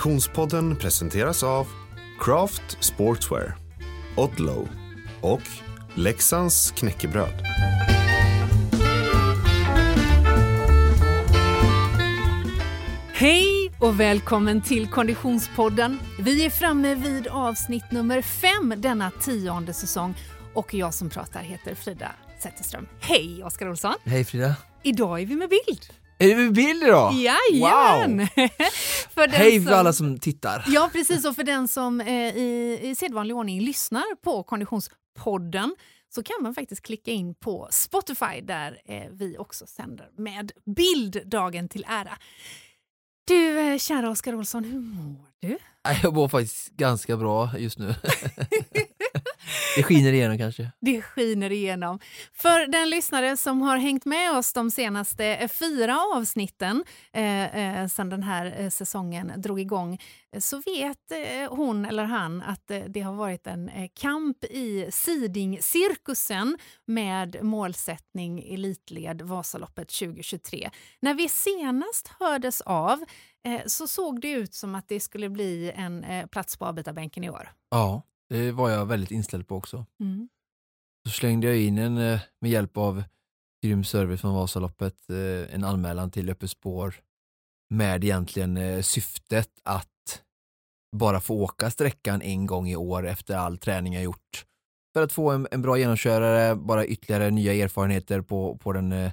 Konditionspodden presenteras av Craft Sportswear, Odlow och Leksands knäckebröd. Hej och välkommen till Konditionspodden. Vi är framme vid avsnitt nummer fem denna tionde säsong och jag som pratar heter Frida Zetterström. Hej Oskar Olsson! Hej Frida! Idag är vi med bild. Är det bild idag? Jajamän! Wow. för Hej för alla som tittar! Ja precis och för den som eh, i, i sedvanlig ordning lyssnar på Konditionspodden så kan man faktiskt klicka in på Spotify där eh, vi också sänder med bild dagen till ära. Du, eh, kära Oskar Olsson, hur mår du? Jag mår faktiskt ganska bra just nu. det skiner igenom kanske. Det skiner igenom. För den lyssnare som har hängt med oss de senaste eh, fyra avsnitten eh, eh, sedan den här eh, säsongen drog igång så vet eh, hon eller han att eh, det har varit en kamp i sidingcirkusen med målsättning Elitled Vasaloppet 2023. När vi senast hördes av så såg det ut som att det skulle bli en plats på avbytarbänken i år. Ja. Det var jag väldigt inställd på också. Mm. Så slängde jag in en, eh, med hjälp av grym service från Vasaloppet, eh, en anmälan till Öppet spår med egentligen eh, syftet att bara få åka sträckan en gång i år efter all träning jag gjort. För att få en, en bra genomkörare, bara ytterligare nya erfarenheter på, på den eh,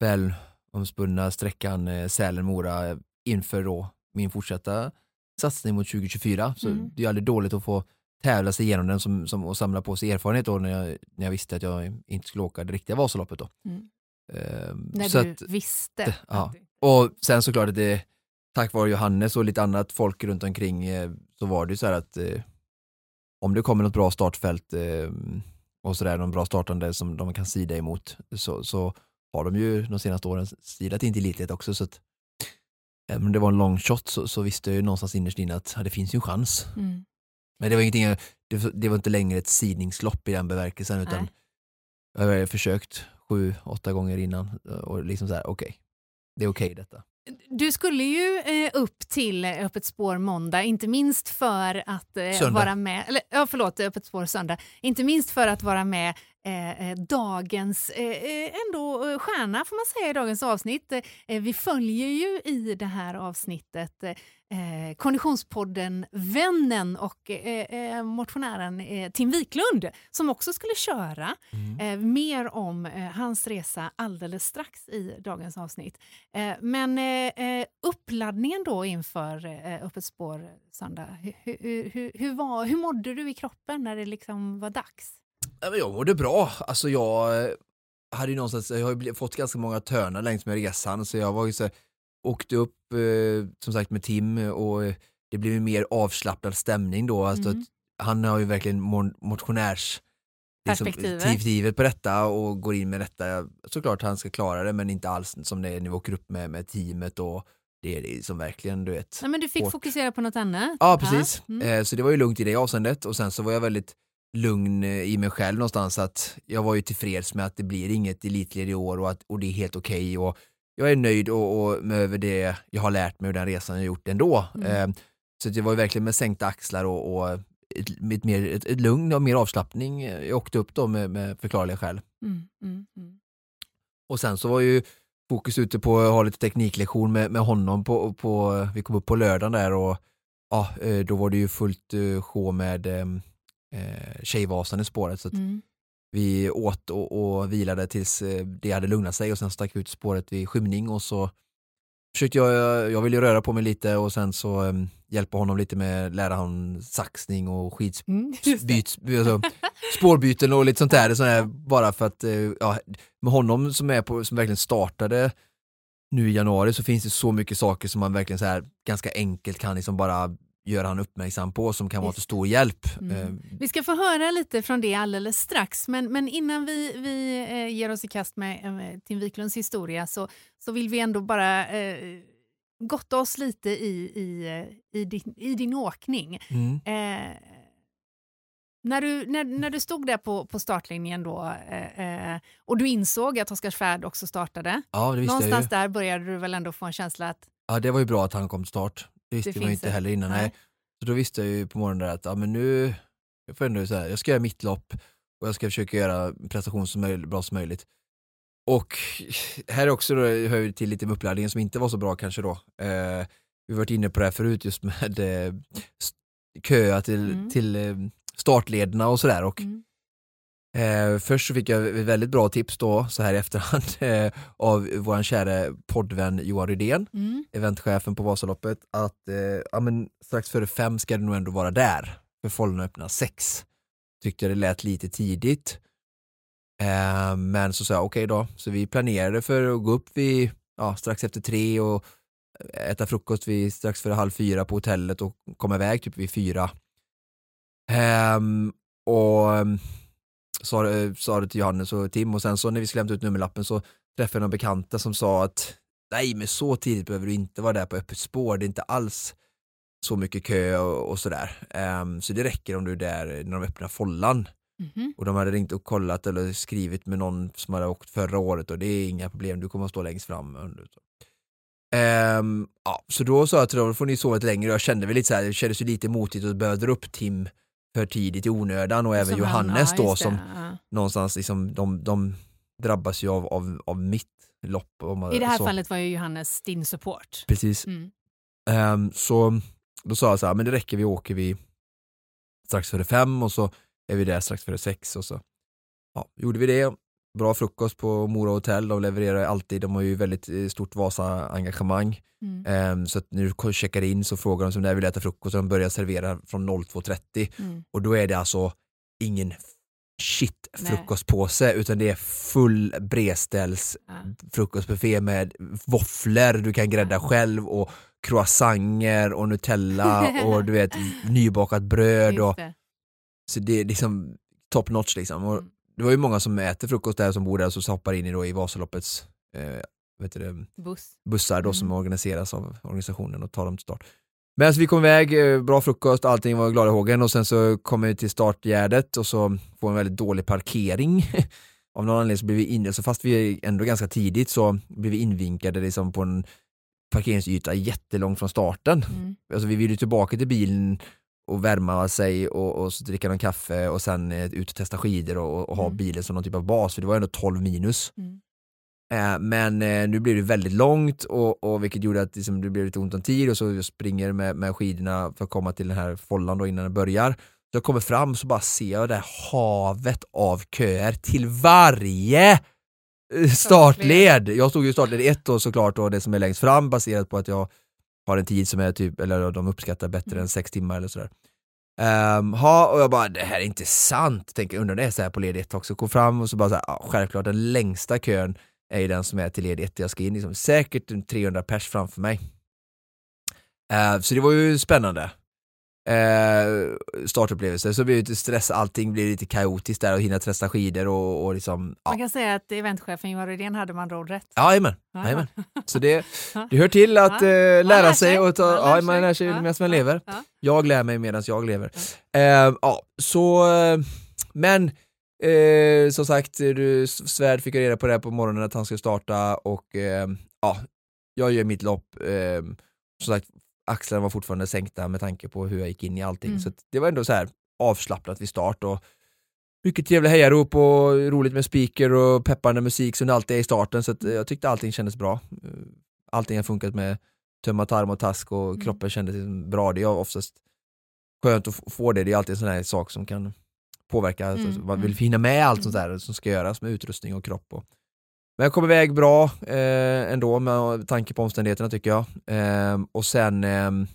välomspunna sträckan eh, Sälen-Mora inför då min fortsatta satsning mot 2024. Så Mm. det är aldrig dåligt att få tävla sig igenom den som, som, och samla på sig erfarenhet då när jag, när jag visste att jag inte skulle åka det riktiga Vasaloppet. Då. Mm. Ehm, När så du att, visste. ja. och sen såklart att det tack vare Johannes och lite annat folk runt omkring eh, så var det ju så här att eh, om det kommer något bra startfält eh, och sådär, någon bra startande som de kan sida emot så, så har de ju de senaste åren sidat in till elitlighet också. Så att, även om det var en long shot så, så visste jag ju någonstans innerst inne att ja, det finns ju en chans. Mm. Men det var ingenting, det, det var inte längre ett sidningslopp i den bemärkelsen utan Nej. jag har försökt sju, åtta gånger innan och liksom så här, okej, det är okej detta. Du skulle ju eh, upp till eh, Öppet spår måndag, inte minst för att eh, vara med, eller ja, förlåt, Öppet spår söndag, inte minst för att vara med eh, eh, dagens eh, eh, ändå eh, stjärna får man säga i dagens avsnitt. Eh, vi följer ju i det här avsnittet eh, Konditionspodden Vännen och motionären Tim Wiklund som också skulle köra. Eh, mer om hans resa alldeles strax i dagens avsnitt. Men uppladdningen då inför eh, Öppet spår söndag, hur, hur, hur, hur, var, hur mådde du i kroppen när det liksom var dags? Jag mådde bra. Alltså jag eh, hade ju någonstans, jag har ju fått ganska många törnar längs med resan så jag var ju så här, åkte upp eh, som sagt med Tim och eh, det blev en mer avslappnad stämning då. Alltså Mm. att han har ju verkligen motionärs liksom, Perspektivet. på detta och går in med detta. Såklart han ska klara det men inte alls som det är när vi åker upp med, med teamet och det är det som verkligen du vet. Nej, men du fick Hårt. fokusera på något annat. Ja, precis. Mm. Så det var ju lugnt i det avseendet och sen så var jag väldigt lugn eh, i mig själv någonstans att jag var ju tillfreds med att det blir inget elitled i år och, att, och det är helt okej och jag är nöjd och, och med över det jag har lärt mig och den resan jag gjort ändå. Mm. Eh, Så det var ju verkligen med sänkta axlar och, och ett, ett, mer, ett, ett lugn och mer avslappning. Jag åkte upp då med, med förklarliga skäl. Mm, mm, mm. Och sen så var ju fokus ute på att ha lite tekniklektion med, med honom på, på, vi kom upp på lördagen där och ja, eh, då var det ju fullt eh, sjå med eh, Tjejvasan i spåret så att Mm. vi åt och, och vilade tills eh, det hade lugnat sig och sen stack ut spåret vid skymning och så försökte jag, jag ville röra på mig lite och sen så eh, hjälpa honom lite med lära honom saxning och skits Mm, alltså, spårbyten och lite sånt där, sånt där bara för att, eh, ja, med honom som, är på, som verkligen startade nu i januari så finns det så mycket saker som man verkligen så här ganska enkelt kan liksom bara göra han uppmärksam på som kan vara till stor hjälp. Mm. Eh, Vi ska få höra lite från det alldeles strax, men, men innan vi, vi eh, ger oss i kast med eh, Tim Wiklunds historia så, så vill vi ändå bara eh, gotta oss lite i, i, i, din, i din åkning. Mm. Eh, när, du, när, när du stod där på, på startlinjen då eh, och du insåg att Oskarsfärd också startade, Ja, det visste jag ju. någonstans där började du väl ändå få en känsla att Ja, det var ju bra att han kom till start. Det visste Det man inte heller innan. nej. Nej. Så då visste jag ju på morgonen att ja, men nu jag får ändå så här, jag ska göra mitt lopp och jag ska försöka göra prestation så bra som möjligt. Och här också då, hör till lite med uppladdningen som inte var så bra kanske då. Eh, vi varit inne på det här förut just med eh, köa till, Mm. till eh, startlederna och sådär. Och Mm. Eh, först så fick jag väldigt bra tips då, så här i efterhand, eh, av vår kära poddvän Johan Rydén, Mm. eventchefen på Vasaloppet, att eh, ja, men strax före fem ska det nog ändå vara där, för Follorna öppnar sex. Tyckte jag det lät lite tidigt. Eh, men så sa jag okej då, så vi planerade för att gå upp vid ja, strax efter tre och äta frukost vid strax före halv fyra på hotellet och komma iväg typ vid fyra. Ehm, och sa, det- sa det till Johannes och Tim och sen så när vi skulle hämta ut nummerlappen så träffade jag några bekanta som sa att nej men så tidigt behöver du inte vara där på öppet spår, det är inte alls så mycket kö och, och sådär. Ehm, så det räcker om du är där när de öppnar follan. Mhm. Och de hade ringt och kollat eller skrivit med någon som hade åkt förra året och det är inga problem, du kommer att stå längst fram. Ehm, ja, så då sa jag till dem, då får ni sova lite längre jag kände väl lite så här, det kändes ju lite motigt att dra upp Tim för tidigt i onödan och även Som han- Johannes ja, då det. som Ja. någonstans liksom, de, de drabbas ju av, av, av mitt lopp. Man, I det här så. fallet var ju Johannes din support. Precis. Mm. Ehm, så då sa jag så här, men det räcker, vi åker vi strax före fem och så är vi där strax före sex och så ja, gjorde vi det. Bra frukost på Mora hotell, de levererar alltid, de har ju väldigt eh, stort Vasa-engagemang. Mm. Ehm, så att när du checkar in så frågar de som när vill äta frukost och de börjar servera från 02.30 Mm. och då är det alltså ingen shit Nej. frukostpåse utan det är full bredställs Ja. frukostbuffé med våfflor du kan grädda själv och croissanter och nutella och du vet nybakat bröd och så det är liksom top notch liksom. Och Mm. Det var ju många som äter frukost där som bor där och så hoppar in i, då, i Vasaloppets eh, vet det, Buss. bussar då, som Mm. organiseras av organisationen och tar dem till start. Men så vi kom iväg, eh, bra frukost, allting var glada i hågen och sen så kom vi till startgärdet och så får en väldigt dålig parkering. Av någon anledning så blev vi in, så fast vi är ändå ganska tidigt så blev vi invinkade liksom på en parkeringsyta jättelångt från starten. Mm. Alltså vi ville ju tillbaka till bilen och värma sig och, och så dricka någon kaffe och sen eh, ut och testa skidor och, och ha Mm. bilen som någon typ av bas för det var ändå 12 minus. Mm. Eh, men eh, nu blev det väldigt långt och, och vilket gjorde att liksom, det blev lite ont om tid och så jag springer med, med skidorna för att komma till den här follan då innan den börjar. Så jag kommer fram så bara ser jag det här havet av köer till varje eh, startled. Jag stod ju i startled ett då såklart och det som är längst fram baserat på att jag har en tid som är typ, eller de uppskattar bättre Mm. än sex timmar eller sådär. Um, ha, och jag bara, det här är inte sant, tänker undrar det är så här på led 1 också. Kom fram och så bara så här, ja, självklart den längsta kön är ju den som är till led 1 jag ska in, liksom, säkert en 300 pers framför mig. Eh, så det var ju spännande. Uh, startupplevelse, så det blev lite stress, allting blev lite kaotiskt där och hinna testa skidor och, och liksom, ja. Man kan säga att eventchefen Johan Rydén hade man råd rätt. Ja. jajamän. Så det, det hör till att Ja. eh, lära lär sig och ta, Man ja, man lär sig Ja. medan man Ja. lever. Ja. Jag lär mig medan jag lever. Eh, ja, så, eh, men eh, som sagt, du, Svärd fick reda på det här på morgonen att han skulle starta och eh, ja, jag gör mitt lopp. Eh, som sagt, axlarna var fortfarande sänkta med tanke på hur jag gick in i allting. Mm. Så det var ändå så här avslappnat vid start och mycket trevliga hejarop och roligt med speaker och peppande musik som det alltid är i starten så eh, jag tyckte allting kändes bra. Eh, Allting har funkat med tömma tarm och task och Mm. kroppen kändes liksom bra. Det är oftast skönt att få det, det är alltid en sån här sak som kan påverka, Mm, alltså, man mm. vill hinna med allt Mm. sånt där som ska göras med utrustning och kropp. Och. Men jag kom iväg bra eh, ändå med tanke på omständigheterna tycker jag. Eh, och sen ehm,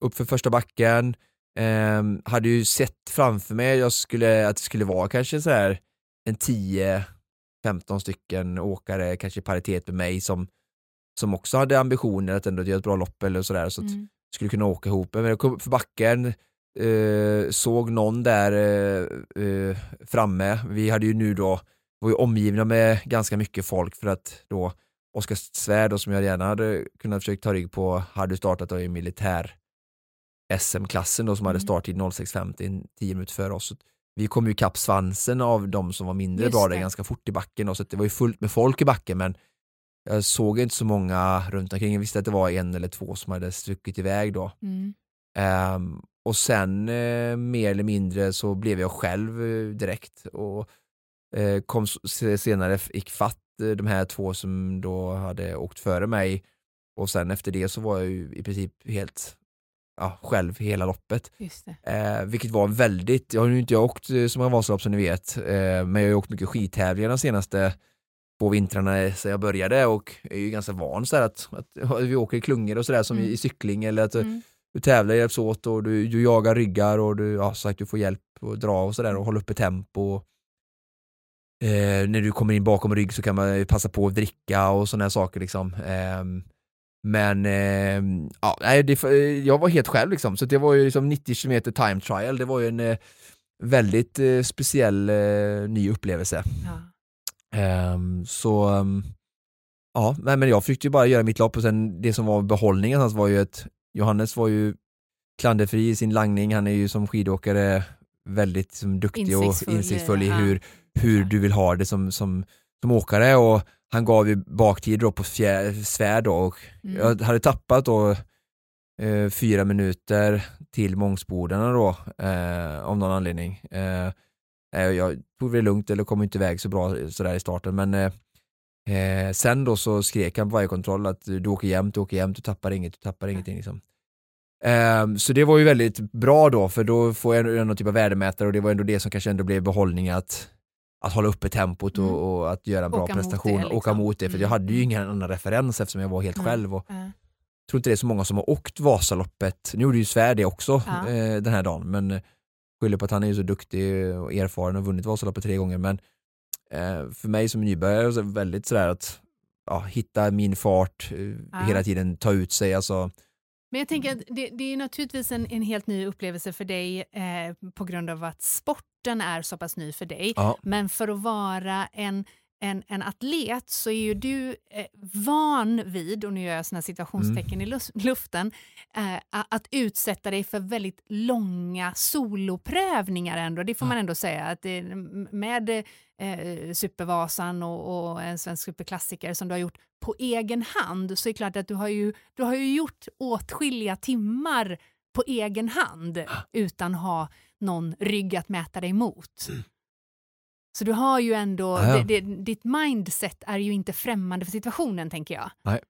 upp för första backen, ehm, hade ju sett framför mig jag skulle, att det skulle vara kanske så här en 10-15 stycken åkare, kanske i paritet med mig som, som också hade ambitioner att ändå göra ett bra lopp eller sådär. Så att Mm. skulle kunna åka ihop. Men jag kom upp för backen, eh, såg någon där eh, eh, framme. Vi hade ju nu då, var ju omgivna med ganska mycket folk för att då Oskar Svärd då, som jag gärna hade kunnat försöka ta rygg på hade startat då i militär SM-klassen då som hade Mm. starttid 06.50, 10 minuter före oss. Vi kom ju ikapp svansen av de som var mindre Just bra där ganska fort i backen då, så det var ju fullt med folk i backen men jag såg inte så många runt omkring. Jag visste att det var en eller två som hade stuckit iväg då. Mm. Um, och sen eh, mer eller mindre så blev jag själv eh, direkt och kom senare, gick fatt eh, de här två som då hade åkt före mig och sen efter det så var jag ju i princip helt ja, själv hela loppet. Eh, vilket var väldigt, jag har ju inte åkt eh, så många Vasalopp som ni vet, eh, men jag har åkt mycket skidtävlingar de senaste två vintrarna sedan jag började och är ju ganska van så att, att, vi åker i klungor och sådär som mm. i cykling eller att mm. du tävlar hjälps åt och du, du jagar ryggar och du, ja, sagt, du får hjälp att dra och sådär och hålla uppe tempo. Eh, när du kommer in bakom rygg så kan man passa på att dricka och sådana saker liksom. Eh, men eh, ja, det, jag var helt själv liksom, så det var ju liksom 90 km time trial, det var ju en eh, väldigt eh, speciell eh, ny upplevelse. Ja. Ehm, så ja, men jag försökte ju bara göra mitt lopp och sen det som var behållningen hans var ju att Johannes var ju klanderfri i sin langning, han är ju som skidåkare väldigt som, duktig insiktsfull, och insiktsfull i hur, hur du vill ha det som, som, som åkare och han gav ju baktid då på svärd då och mm. jag hade tappat då eh, fyra minuter till Mångsbodarna då eh, av någon anledning. Eh, eh, jag tog det lugnt eller kom inte iväg så bra sådär i starten men eh, eh, sen då så skrek han på varje kontroll att du åker jämnt, du åker jämnt, du tappar inget, du tappar ingenting liksom. Um, så det var ju väldigt bra då för då får jag någon typ av värdemätare och det var ändå det som kanske ändå blev behållning att att hålla uppe tempot och, mm. och att göra en bra åka prestation, mot det, liksom. åka mot det. För mm. jag hade ju ingen annan referens eftersom jag var helt mm. själv. Och mm. tror inte det är så många som har åkt Vasaloppet. Nu gjorde ju Svär det också ja. eh, den här dagen, men skyller på att han är så duktig och erfaren och vunnit Vasaloppet tre gånger. Men eh, för mig som nybörjare så är det väldigt sådär att ja, hitta min fart, eh, ja. hela tiden ta ut sig. Alltså, men jag tänker att det, det är naturligtvis en, en, helt ny upplevelse för dig eh, på grund av att sporten är så pass ny för dig. Ja. Men för att vara en, en, en atlet så är ju du eh, van vid, och nu gör jag såna situationstecken mm. i luften, eh, att utsätta dig för väldigt långa soloprövningar ändå. Det får ja. man ändå säga. att det, Med eh, Supervasan och, och, en svensk superklassiker som du har gjort på egen hand så är det klart att du har ju, du har ju gjort åtskilliga timmar på egen hand utan ha någon rygg att mäta dig mot. Mm. Så du har ju ändå, ja, ja. Det, det, ditt mindset är ju inte främmande för situationen tänker jag. Nej.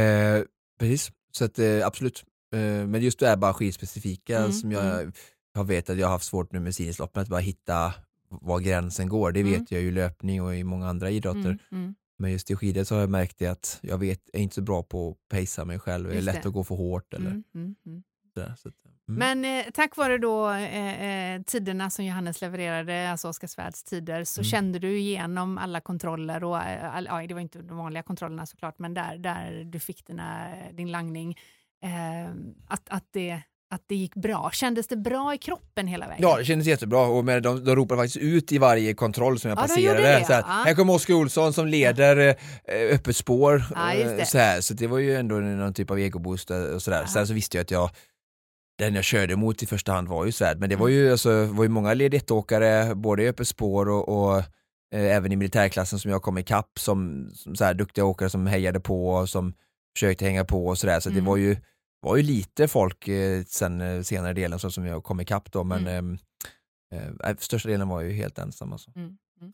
Eh, precis, så att, eh, absolut. Eh, men just det är bara skidspecifika mm, som jag, mm. jag vet att jag har haft svårt nu med sinnesloppen, att bara hitta var gränsen går. Det vet mm. jag ju i löpning och i många andra idrotter. Mm, mm. Men just i skidor så har jag märkt det att jag vet, jag är inte så bra på att pacea mig själv. Det är lätt att gå för hårt. Eller, mm, mm, mm. Där, så att, Men eh, tack vare då eh, eh, tiderna som Johannes levererade, alltså Oskarsvärds tider, så kände du igenom alla kontroller och eh, all, ja, det var inte de vanliga kontrollerna såklart, men där, där du fick dina, din langning, eh, att, att det att det gick bra? Kändes det bra i kroppen hela vägen? Ja, det kändes jättebra och med, de, de ropade faktiskt ut i varje kontroll som jag ja, passerade. Så här, ja. här kommer Oskar Olsson som leder ja. Eh, öppet spår. Ja, det. Så, här, så det var ju ändå någon typ av egoboost och sådär. Sen så visste jag att jag den jag körde mot i första hand var ju Svärd, men det var ju, mm. alltså, var ju många led 1-åkare, både i öppet spår och, och eh, även i militärklassen som jag kom ikapp som, som så här, duktiga åkare som hejade på och som försökte hänga på och sådär. Så, så mm. det var ju var ju lite folk eh, sen eh, senare delen så som jag kom ikapp då men mm. Ehm, eh, största delen var ju helt ensam. Alltså. Mm. Mm.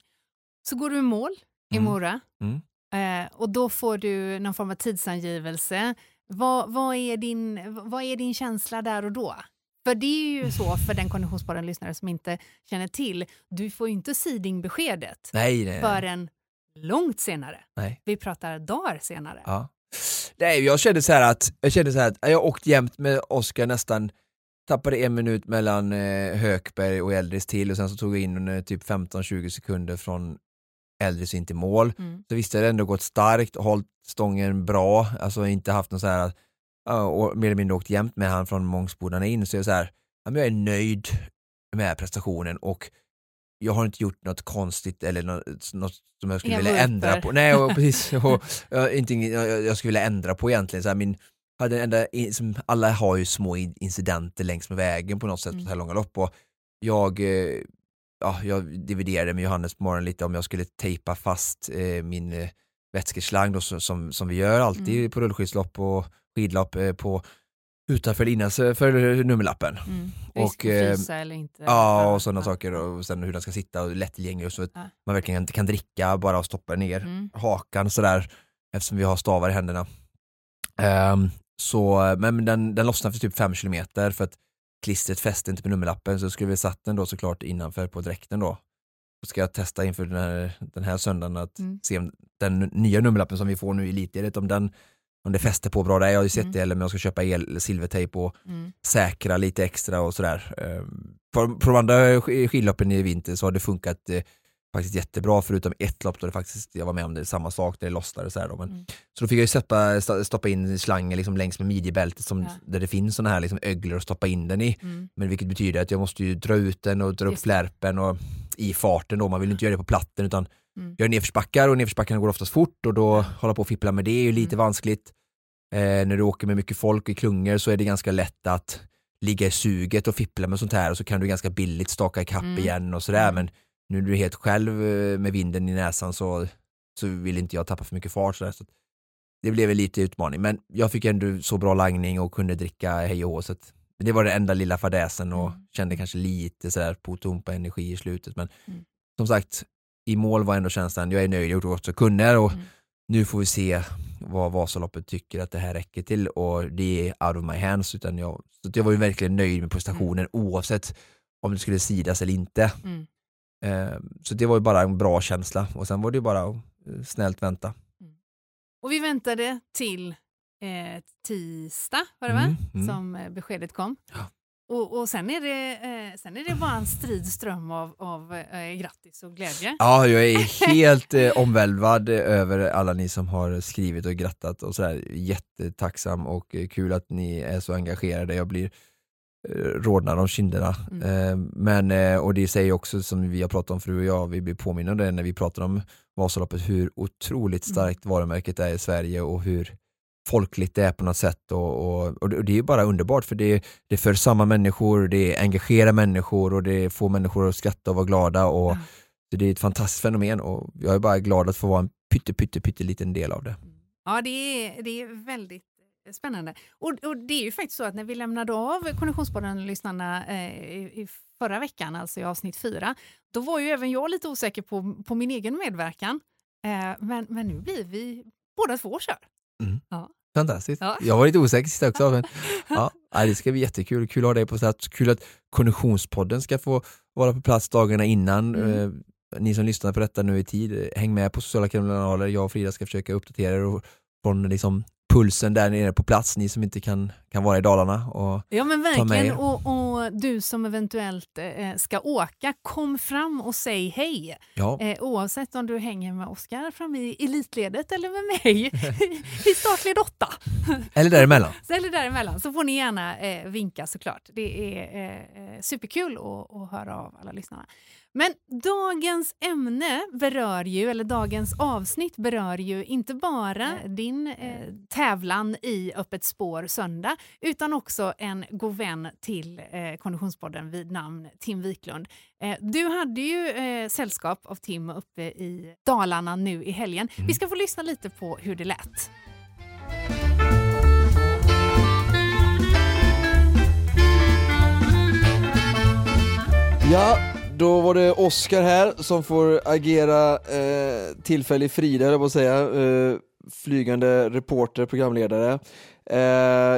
Så går du i mål i mm. Mora mm. eh, och då får du någon form av tidsangivelse. Vad, vad, är din, vad är din känsla där och då? För det är ju så för den Konditionspodden-lyssnare som inte känner till, du får ju inte seedingbeskedet nej, nej, förrän långt senare. Nej. Vi pratar dagar senare. Ja. Nej, jag kände så här att jag kände så här att jag åkt jämt med Oskar nästan tappade en minut mellan eh, Hökberg och Eldris till och sen så tog jag in eh, typ 15-20 sekunder från Eldris in till mål. Mm. Så visst, jag hade ändå gått starkt och hållit stången bra, alltså inte haft någon så här och mer eller mindre åkt jämt med han från Mångsbodarna in, så jag är så här, jag är nöjd med prestationen och jag har inte gjort något konstigt eller något, något som jag skulle Inga vilja ändra på. Nej, och, precis. Och, jag, inte, jag, jag skulle vilja ändra på egentligen. Så här, min, hade enda, som, alla har ju små incidenter längs med vägen på något sätt, mm. på så här långa lopp. Och jag, eh, ja, jag dividerade med Johannes på morgonen lite om jag skulle tejpa fast eh, min eh, vätskeslang då, som, som, vi gör alltid Mm. på rullskidslopp och skidlopp eh, på utanför eller innanför för nummerlappen. Mm. Och, eh, frysa eller inte. Ja, och sådana Ja. saker och sen hur den ska sitta och lättillgänglig och så att Ja. man verkligen kan dricka bara och stoppa ner Mm. hakan sådär eftersom vi har stavar i händerna. Ehm, så, men den, den lossnade för typ 5 kilometer för att klistret fäste inte på nummerlappen så skulle vi satt den då såklart innanför på dräkten då. Så ska jag testa inför den här, den här söndagen att Mm. se om den nya nummerlappen som vi får nu i Elitledet om den om det fäster på bra där. Jag har ju sett Mm. det eller om jag ska köpa el, silvertejp och Mm. säkra lite extra och sådär. Ehm, På, på de andra sk- skidloppen i vinter så har det funkat eh, faktiskt jättebra förutom ett lopp då det faktiskt, jag var med om det, samma sak, där det lossnade så här då. Men, Mm. Så då fick jag ju stoppa, stoppa in slangen liksom längs med midjebältet som, Ja. där det finns sådana här liksom öglor att stoppa in den i. Mm. Men vilket betyder att jag måste ju dra ut den och dra upp Just det. flärpen och i farten då, man vill inte göra det på platten utan Mm. göra nedförsbackar och nedförsbackarna går oftast fort och då hålla på och fippla med det är ju lite Mm. vanskligt. Eh, när du åker med mycket folk i klungor så är det ganska lätt att ligga i suget och fippla med sånt här och så kan du ganska billigt staka ikapp Mm. igen och sådär Mm. men nu är du helt själv eh, med vinden i näsan så, så vill inte jag tappa för mycket fart. Så att det blev en lite utmaning men jag fick ändå så bra langning och kunde dricka hej och hå, så att det var den enda lilla fadäsen och Mm. kände kanske lite sådär på tom på energi i slutet men Mm. som sagt i mål var ändå känslan, jag är nöjd, jag gjorde gott jag kunde och Mm. nu får vi se vad Vasaloppet tycker att det här räcker till och det är out of my hands utan jag, så jag var ju verkligen nöjd med prestationen oavsett om det skulle sidas eller inte. Mm. Eh, så det var ju bara en bra känsla och sen var det ju bara att eh, snällt vänta. Och vi väntade till eh, tisdag, var det va? Mm, mm. Som eh, beskedet kom. Ja. Och, och sen, är det, eh, sen är det bara en strid ström av, av eh, grattis och glädje. Ja, jag är helt eh, omvälvad över alla ni som har skrivit och grattat och sådär. Jättetacksam och kul att ni är så engagerade. Jag blir eh, rodnad om kinderna. Mm. Eh, men, eh, och det säger också som vi har pratat om fru och jag, vi blir påminna om det när vi pratar om Vasaloppet, hur otroligt Mm. starkt varumärket är i Sverige och hur folkligt det är på något sätt och, och, och det är bara underbart för det, det för samma människor, det engagerar människor och det får människor att skratta och vara glada och så det är ett fantastiskt fenomen och jag är bara glad att få vara en pytte, pytte, pytte liten del av det. Ja, det är, det är väldigt spännande. Och, och det är ju faktiskt så att när vi lämnade av Konditionspodden-lyssnarna eh, i, i förra veckan, alltså i avsnitt fyra, då var ju även jag lite osäker på, på min egen medverkan. Eh, men, men nu blir vi båda två kör. Fantastiskt. Ja. Jag var lite osäker sist också. Men, ja, det ska bli jättekul. Kul att ha dig på plats. Kul att Konditionspodden ska få vara på plats dagarna innan. Mm. Eh, ni som lyssnar på detta nu i tid, eh, häng med på sociala kanaler. Jag och Frida ska försöka uppdatera er och- från liksom pulsen där nere på plats. Ni som inte kan, kan vara i Dalarna. Och, Ja men verkligen. er. Och, och du som eventuellt eh, ska åka, kom fram och säg hej. ja, Eh, oavsett om du hänger med Oskar framme i elitledet eller med mig i startled 8. eller däremellan. Eller däremellan så får ni gärna eh, vinka såklart. Det är eh, eh, superkul att, att höra av alla lyssnarna. Men dagens ämne berör ju, eller dagens avsnitt berör ju inte bara din eh, tävlan i Öppet spår söndag utan också en god vän till eh, Konditionspodden vid namn Tim Wiklund. Eh, du hade ju eh, sällskap av Tim uppe i Dalarna nu i helgen. Vi ska få lyssna lite på hur det lät. Ja, då var det Oskar här som får agera eh, tillfällig Frida, eller vad säga. Eh, flygande reporter, programledare. Eh,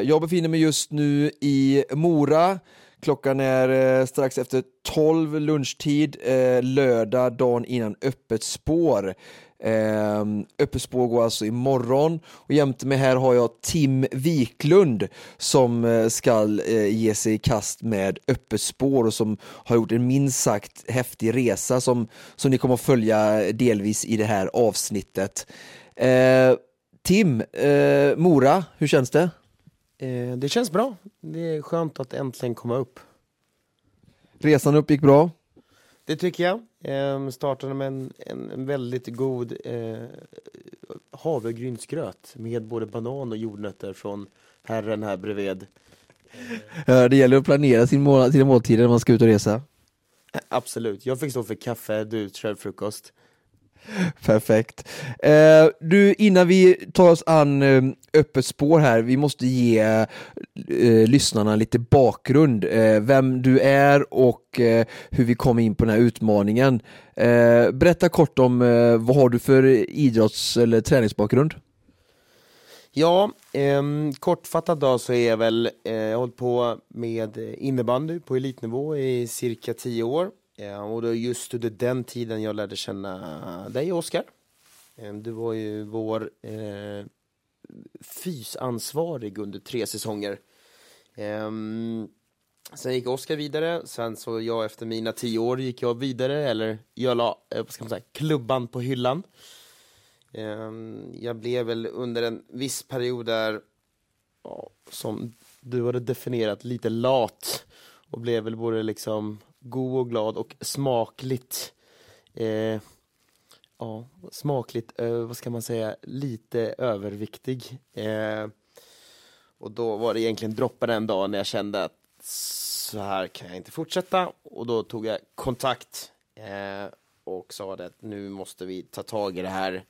jag befinner mig just nu i Mora. Klockan är eh, strax efter 12 lunchtid, eh, lördag, dagen innan öppet spår. Eh, öppet spår går alltså imorgon och jämte mig här har jag Tim Wiklund som eh, ska eh, ge sig i kast med öppet spår och som har gjort en minst sagt häftig resa som, som ni kommer att följa delvis i det här avsnittet. Eh, Tim, Mora, hur känns det? Eh, det känns bra. Det är skönt att äntligen komma upp. Resan upp gick bra? Det tycker jag. Eh, startade med en, en, en väldigt god eh, havregrynsgröt med både banan och jordnötter från herren här bredvid. Det gäller att planera sin mål, sina måltider när man ska ut och resa. Absolut. Jag fick stå för kaffe, du kör frukost. Perfekt. Eh, du, innan vi tar oss an eh, öppet spår här, vi måste ge eh, lyssnarna lite bakgrund, eh, vem du är och eh, hur vi kom in på den här utmaningen. Eh, berätta kort om eh, vad har du för idrotts eller träningsbakgrund? Ja, eh, kortfattat då så är jag väl, eh, jag har hållit på med innebandy på elitnivå i cirka tio år. Eh, och det var just under den tiden jag lärde känna dig Oskar. Eh, du var ju vår eh, fysansvarig under tre säsonger. Eh, sen gick Oskar vidare, sen så jag efter mina tio år gick jag vidare, eller jag la, eh, vad ska man säga, klubban på hyllan. Eh, jag blev väl under en viss period där, som du hade definierat, lite lat och blev väl både liksom god och glad och smakligt eh, ja, smakligt, eh, vad ska man säga, lite överviktig. Eh, och då var det egentligen droppen en dag när jag kände att så här kan jag inte fortsätta. Och då tog jag kontakt eh, och sa att nu måste vi ta tag i det här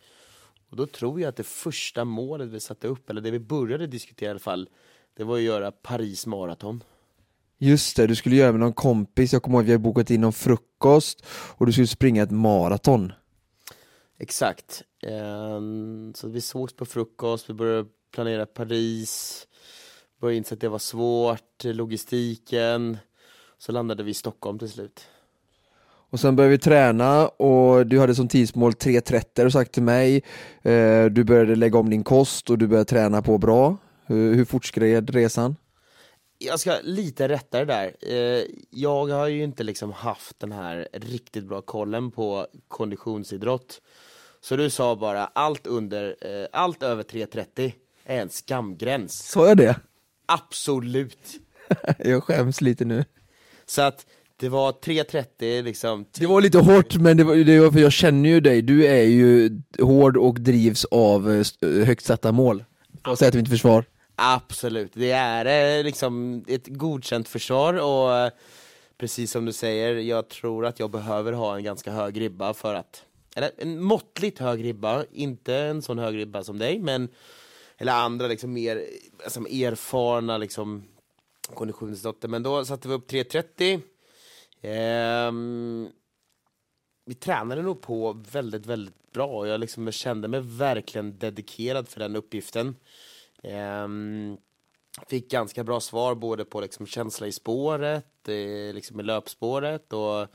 och då tror jag att det första målet vi satte upp, eller det vi började diskutera i alla fall, det var att göra Paris maraton. Just det, du skulle göra med någon kompis, jag kommer ihåg att vi har bokat in någon frukost och du skulle springa ett maraton. Exakt. Ehm, så vi sågs på frukost, vi började planera Paris, började inse att det var svårt, logistiken, så landade vi i Stockholm till slut. Och sen började vi träna och du hade som tidsmål 3.30 och sagt till mig. Eh, du började lägga om din kost och du började träna på bra. Hur, hur fortskred resan? Jag ska lite rätta det där. Eh, jag har ju inte liksom haft den här riktigt bra kollen på konditionsidrott. Så du sa bara allt under, eh, allt över 3.30 är en skamgräns. Sa jag det? Absolut. jag skäms lite nu. Så att det var 3.30 liksom. Det var lite hårt men det var, det var för jag känner ju dig, du är ju hård och drivs av eh, högt satta mål. Får jag säga till mitt försvar. Absolut, det är eh, liksom ett godkänt försvar och eh, precis som du säger, jag tror att jag behöver ha en ganska hög ribba för att, eller en måttligt hög ribba, inte en sån hög ribba som dig, men eller andra liksom mer alltså, erfarna liksom konditionsdotter. men då satte vi upp 3.30 Ehm, vi tränade nog på väldigt, väldigt bra. Jag liksom kände mig verkligen dedikerad för den uppgiften. Um, fick ganska bra svar både på liksom känsla i spåret, eh, liksom i löpspåret och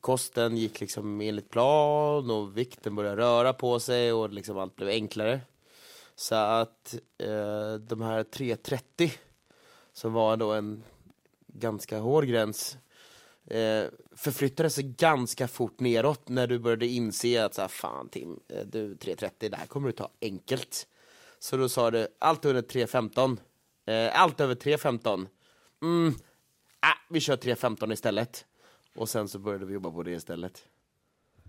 kosten gick liksom enligt plan och vikten började röra på sig och liksom allt blev enklare. Så att eh, de här 3.30 som var då en ganska hård gräns eh, förflyttade sig ganska fort neråt när du började inse att så här, fan Tim, eh, du 3.30, det här kommer du ta enkelt. Så då sa du, allt under 3.15, eh, allt över 3.15, mm, ah, vi kör 3.15 istället. Och sen så började vi jobba på det istället.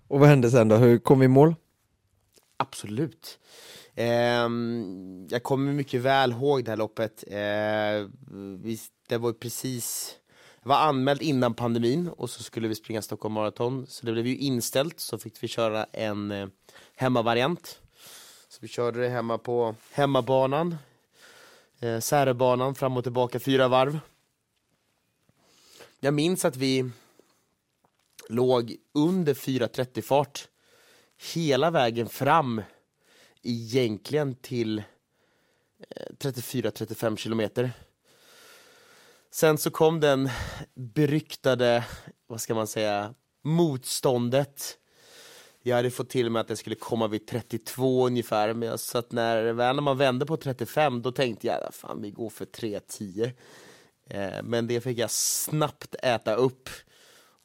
Och vad hände sen då? Hur kom vi i mål? Absolut. Eh, jag kommer mycket väl ihåg det här loppet. Eh, vi, det var precis var anmäld innan pandemin och så skulle vi springa Stockholm Marathon. Så det blev ju inställt, så fick vi köra en eh, hemmavariant. Så vi körde det hemma på hemmabanan, eh, Särebanan, fram och tillbaka fyra varv. Jag minns att vi låg under 4.30 fart hela vägen fram egentligen till eh, 34-35 kilometer. Sen så kom den beryktade, vad ska man säga, motståndet. Jag hade fått till mig att det skulle komma vid 32 ungefär, men jag, så att när, när man vände på 35 då tänkte jag, fan vi går för 3.10. Eh, men det fick jag snabbt äta upp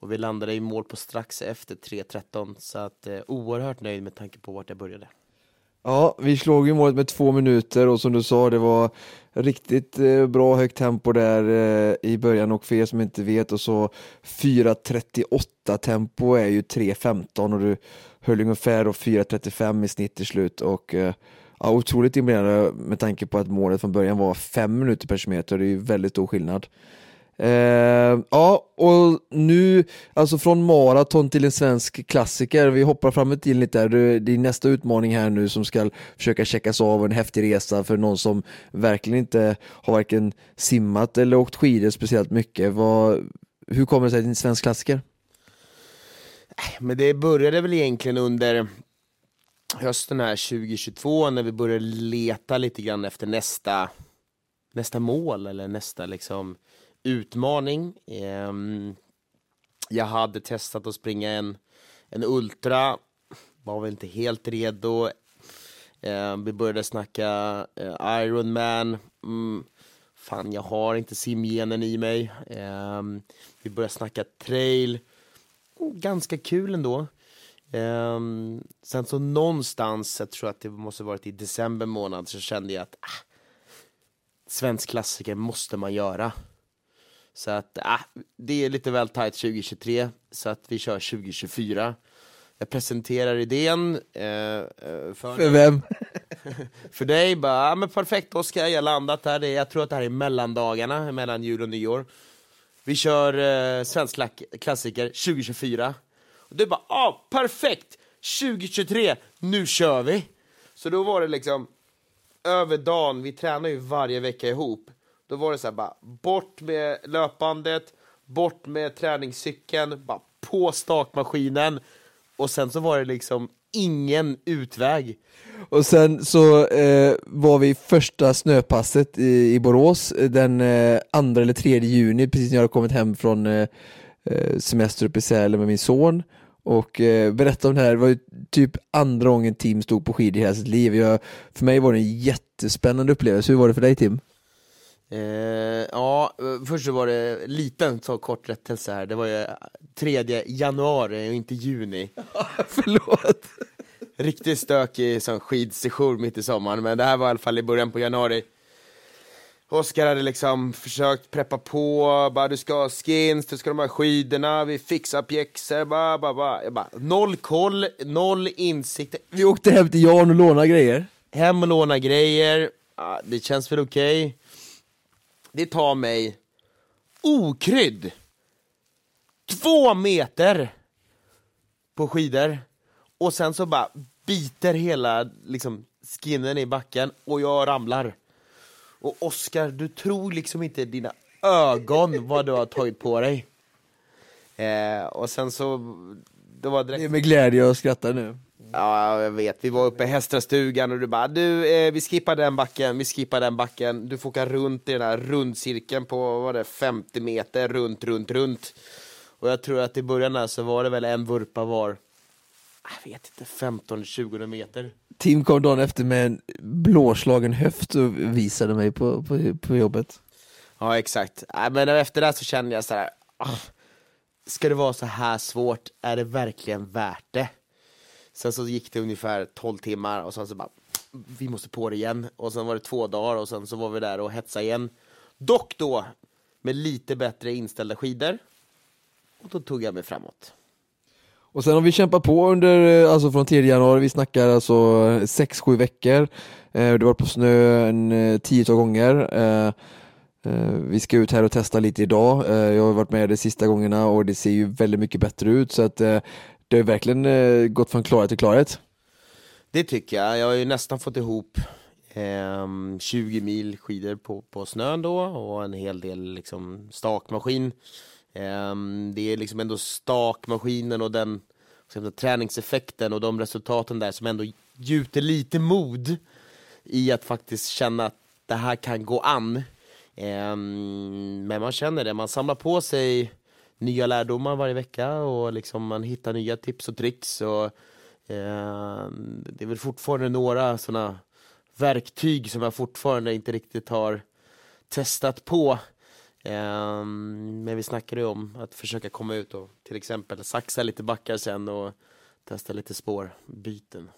och vi landade i mål på strax efter 3.13 så att eh, oerhört nöjd med tanke på vart jag började. Ja, vi slog ju målet med två minuter och som du sa, det var riktigt eh, bra högt tempo där eh, i början och för er som inte vet och så 4.38 tempo är ju 3.15 och du höll ungefär 4.35 i snitt till slut och eh, ja, otroligt imponerande med tanke på att målet från början var 5 minuter per kilometer, det är ju väldigt stor skillnad. Eh, ja, och nu, alltså från maraton till en svensk klassiker, vi hoppar fram till lite där, Det- det är nästa utmaning här nu som ska försöka checkas av, en häftig resa för någon som verkligen inte har varken simmat eller åkt skidor speciellt mycket. Vad, hur kommer det sig till en svensk klassiker? Men det började väl egentligen under hösten här 2022 när vi började leta lite grann efter nästa, nästa mål eller nästa liksom utmaning. Ehm, jag hade testat att springa en, en Ultra, var väl inte helt redo. Ehm, vi började snacka eh, Ironman. Mm, fan, jag har inte simgenen i mig. Um, vi började snacka trail ganska kul ändå. Ehm, sen så någonstans, jag tror att det måste varit i december månad, så kände jag att ah, svensk klassiker måste man göra. Så att ah, det är lite väl tajt 2023, så att vi kör 2024. Jag presenterar idén eh, eh, för, För vem? för dig, bara, ah, men perfekt Oskar, jag landat här, jag tror att det här är mellandagarna, mellan jul och nyår. Vi kör eh, svensk klassiker 2024. Och du bara, ah, perfekt! 2023, nu kör vi! Så då var det liksom, över dagen, vi tränar ju varje vecka ihop. Då var det så här bara, bort med löpbandet, bort med träningscykeln, bara på stakmaskinen. Och sen så var det liksom ingen utväg. Och sen så eh, var vi första snöpasset i, i Borås eh, den eh, andra eller tredje juni, precis när jag hade kommit hem från eh, eh, semester uppe i Sälen med min son. Och eh, berätta om det här, det var ju typ andra gången Tim stod på skidor i hela sitt liv. Jag, för mig var det en jättespännande upplevelse, hur var det för dig Tim? Eh, ja, först så var det liten så kort rättelse här. Det var ju 3 januari och inte juni. Förlåt! Riktigt stökig sån skidsession mitt i sommaren, men det här var i alla fall i början på januari. Oskar hade liksom försökt preppa på, bara du ska ha skins, du ska ha de här skidorna, vi fixar pjäxor, bara, bara, bara. Bara, noll koll, noll insikt, Vi åkte hem till Jan och lånade grejer. hem och låna grejer, ja, det känns väl okej. Det tar mig okrydd två meter på skidor och sen så bara biter hela liksom, skinnen i backen och jag ramlar. Och Oskar, du tror liksom inte dina ögon vad du har tagit på dig. Eh, och sen så, det var direkt Det är med glädje jag skrattar nu. Ja, jag vet. Vi var uppe i Hästrastugan och du bara, du, eh, vi skippar den backen, vi skippar den backen. Du får åka runt i den här rundcirkeln på, vad var det, 50 meter, runt, runt, runt. Och jag tror att i början där så var det väl en vurpa var, jag vet inte, 15-20 meter. Tim kom dagen efter med en blåslagen höft och visade mig på, på, på jobbet. Ja, exakt. Äh, Men efter det så kände jag så här, ah, ska det vara så här svårt? Är det verkligen värt det? Sen så gick det ungefär 12 timmar och sen så bara, vi måste på det igen. Och sen var det två dagar och sen så var vi där och hetsade igen. Dock då med lite bättre inställda skidor. Och då tog jag mig framåt. Och sen har vi kämpat på under, eh, alltså från 3 januari, vi snackar alltså eh, 6-7 veckor. Eh, Det var på snö en eh, tiotal gånger. Eh, eh, Vi ska ut här och testa lite idag. Eh, Jag har varit med de sista gångerna och det ser ju väldigt mycket bättre ut så att eh, det har verkligen eh, gått från klarhet till klarhet. Det tycker jag. Jag har ju nästan fått ihop ehm, 20 mil skidor på, på snön då och en hel del liksom stakmaskin. Ehm, det är liksom ändå stakmaskinen och den säga, träningseffekten och de resultaten där som ändå gjuter lite mod i att faktiskt känna att det här kan gå an. Ehm, men man känner det, man samlar på sig nya lärdomar varje vecka och liksom man hittar nya tips och tricks. Och, ehm, det är väl fortfarande några sådana verktyg som jag fortfarande inte riktigt har testat på. Eh, men vi snackade ju om att försöka komma ut och till exempel saxa lite backar sen och testa lite spårbyten.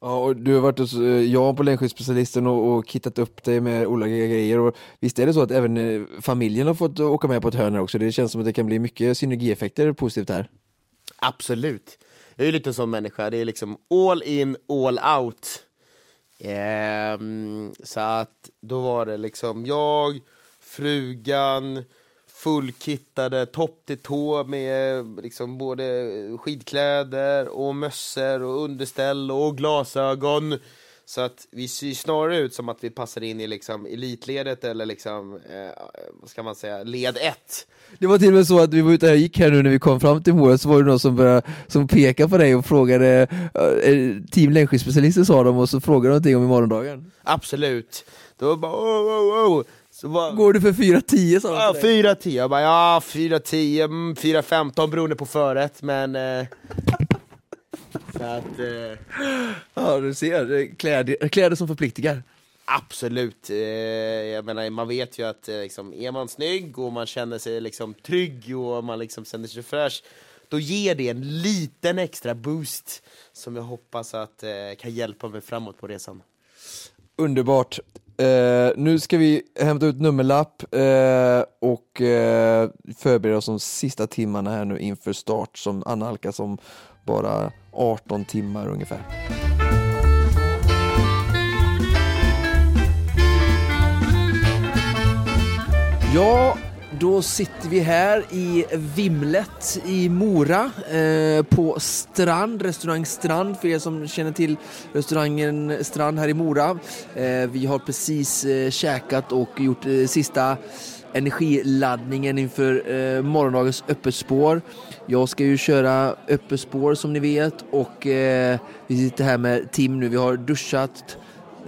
Ja, och du har varit hos eh, Jan på längdskidspecialisten och, och kittat upp dig med olika grejer. Och visst är det så att även eh, familjen har fått åka med på ett hörn också? Det känns som att det kan bli mycket synergieffekter positivt här. Absolut. Jag är ju lite en sån människa, det är liksom all in, all out. Ehm, så att då var det liksom jag, frugan, fullkittade topp till tå med liksom både skidkläder och mössor och underställ och glasögon. Så att vi ser snarare ut som att vi passar in i liksom elitledet eller liksom, eh, vad ska man säga, led 1. Det var till och med så att vi var ute och gick här nu när vi kom fram till Mora så var det någon som, började, som pekade på dig och frågade, eh, team längdskidspecialister sa de och så frågade de någonting om i morgondagen. Absolut. Då bara oh, oh, oh. Bara, Går du för 4.10 sa Ja, till dig. 4-10. Jag bara, ja, 4-10, mm, 4-15 beroende på förrätt, men... Eh, så att, eh, Ja du ser, kläder, kläder som förpliktigar. absolut. Eh, jag menar, man vet ju att eh, liksom, är man snygg och man känner sig liksom, trygg och man liksom känner sig fräsch, då ger det en liten extra boost som jag hoppas att eh, kan hjälpa mig framåt på resan. Underbart. Eh, nu ska vi hämta ut nummerlapp eh, och eh, förbereda oss de sista timmarna här nu inför start som analkas om bara 18 timmar ungefär. Ja, då sitter vi här i Vimlet i Mora eh, på Strand, restaurang Strand för er som känner till restaurangen Strand här i Mora. Eh, vi har precis eh, käkat och gjort eh, sista energiladdningen inför eh, morgondagens öppet spår. Jag ska ju köra öppet spår som ni vet och eh, vi sitter här med Tim nu. Vi har duschat,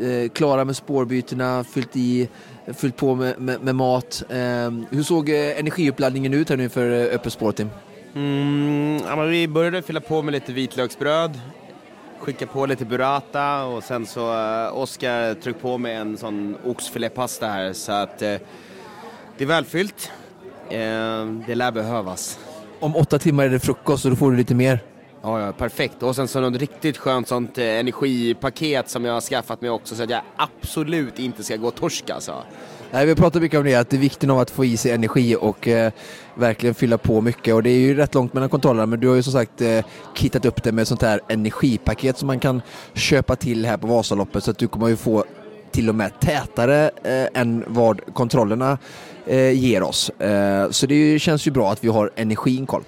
eh, klara med spårbytena, fyllt i fyllt på med, med, med mat. Eh, hur såg eh, energiuppladdningen ut här nu för eh, öppet spår Tim? Mm, ja, vi började fylla på med lite vitlöksbröd, skicka på lite burrata och sen så uh, Oskar tryck på med en sån oxfilépasta här så att eh, det är välfyllt. Eh, det lär behövas. Om åtta timmar är det frukost och då får du lite mer. Ja, ja, perfekt. Och sen så något riktigt skönt sånt eh, energipaket som jag har skaffat mig också så att jag absolut inte ska gå torsk alltså. Nej, vi pratar mycket om det, att det är vikten av att få i sig energi och eh, verkligen fylla på mycket. Och det är ju rätt långt mellan kontrollerna, men du har ju som sagt eh, kittat upp det med sånt här energipaket som man kan köpa till här på Vasaloppet så att du kommer ju få till och med tätare eh, än vad kontrollerna eh, ger oss. Eh, så det ju- känns ju bra att vi har energin koll.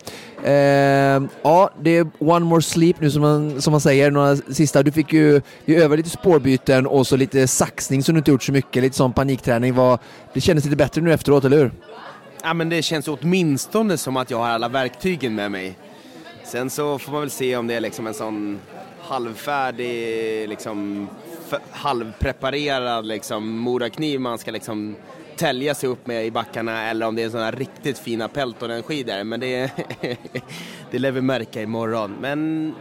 Eh, ja, det är one more sleep nu som man, som man säger. Några sista. Du fick ju, öva lite spårbyten och så lite saxning som du inte gjort så mycket. Lite sån panikträning. Var, det kändes lite bättre nu efteråt, eller hur? Ja, men det känns åtminstone som att jag har alla verktygen med mig. Sen så får man väl se om det är liksom en sån halvfärdig, liksom halvpreparerad liksom morakniv man ska liksom tälja sig upp med i backarna eller om det är sådana riktigt fina Peltonen-skidor. Men det, det lär vi märka imorgon. Men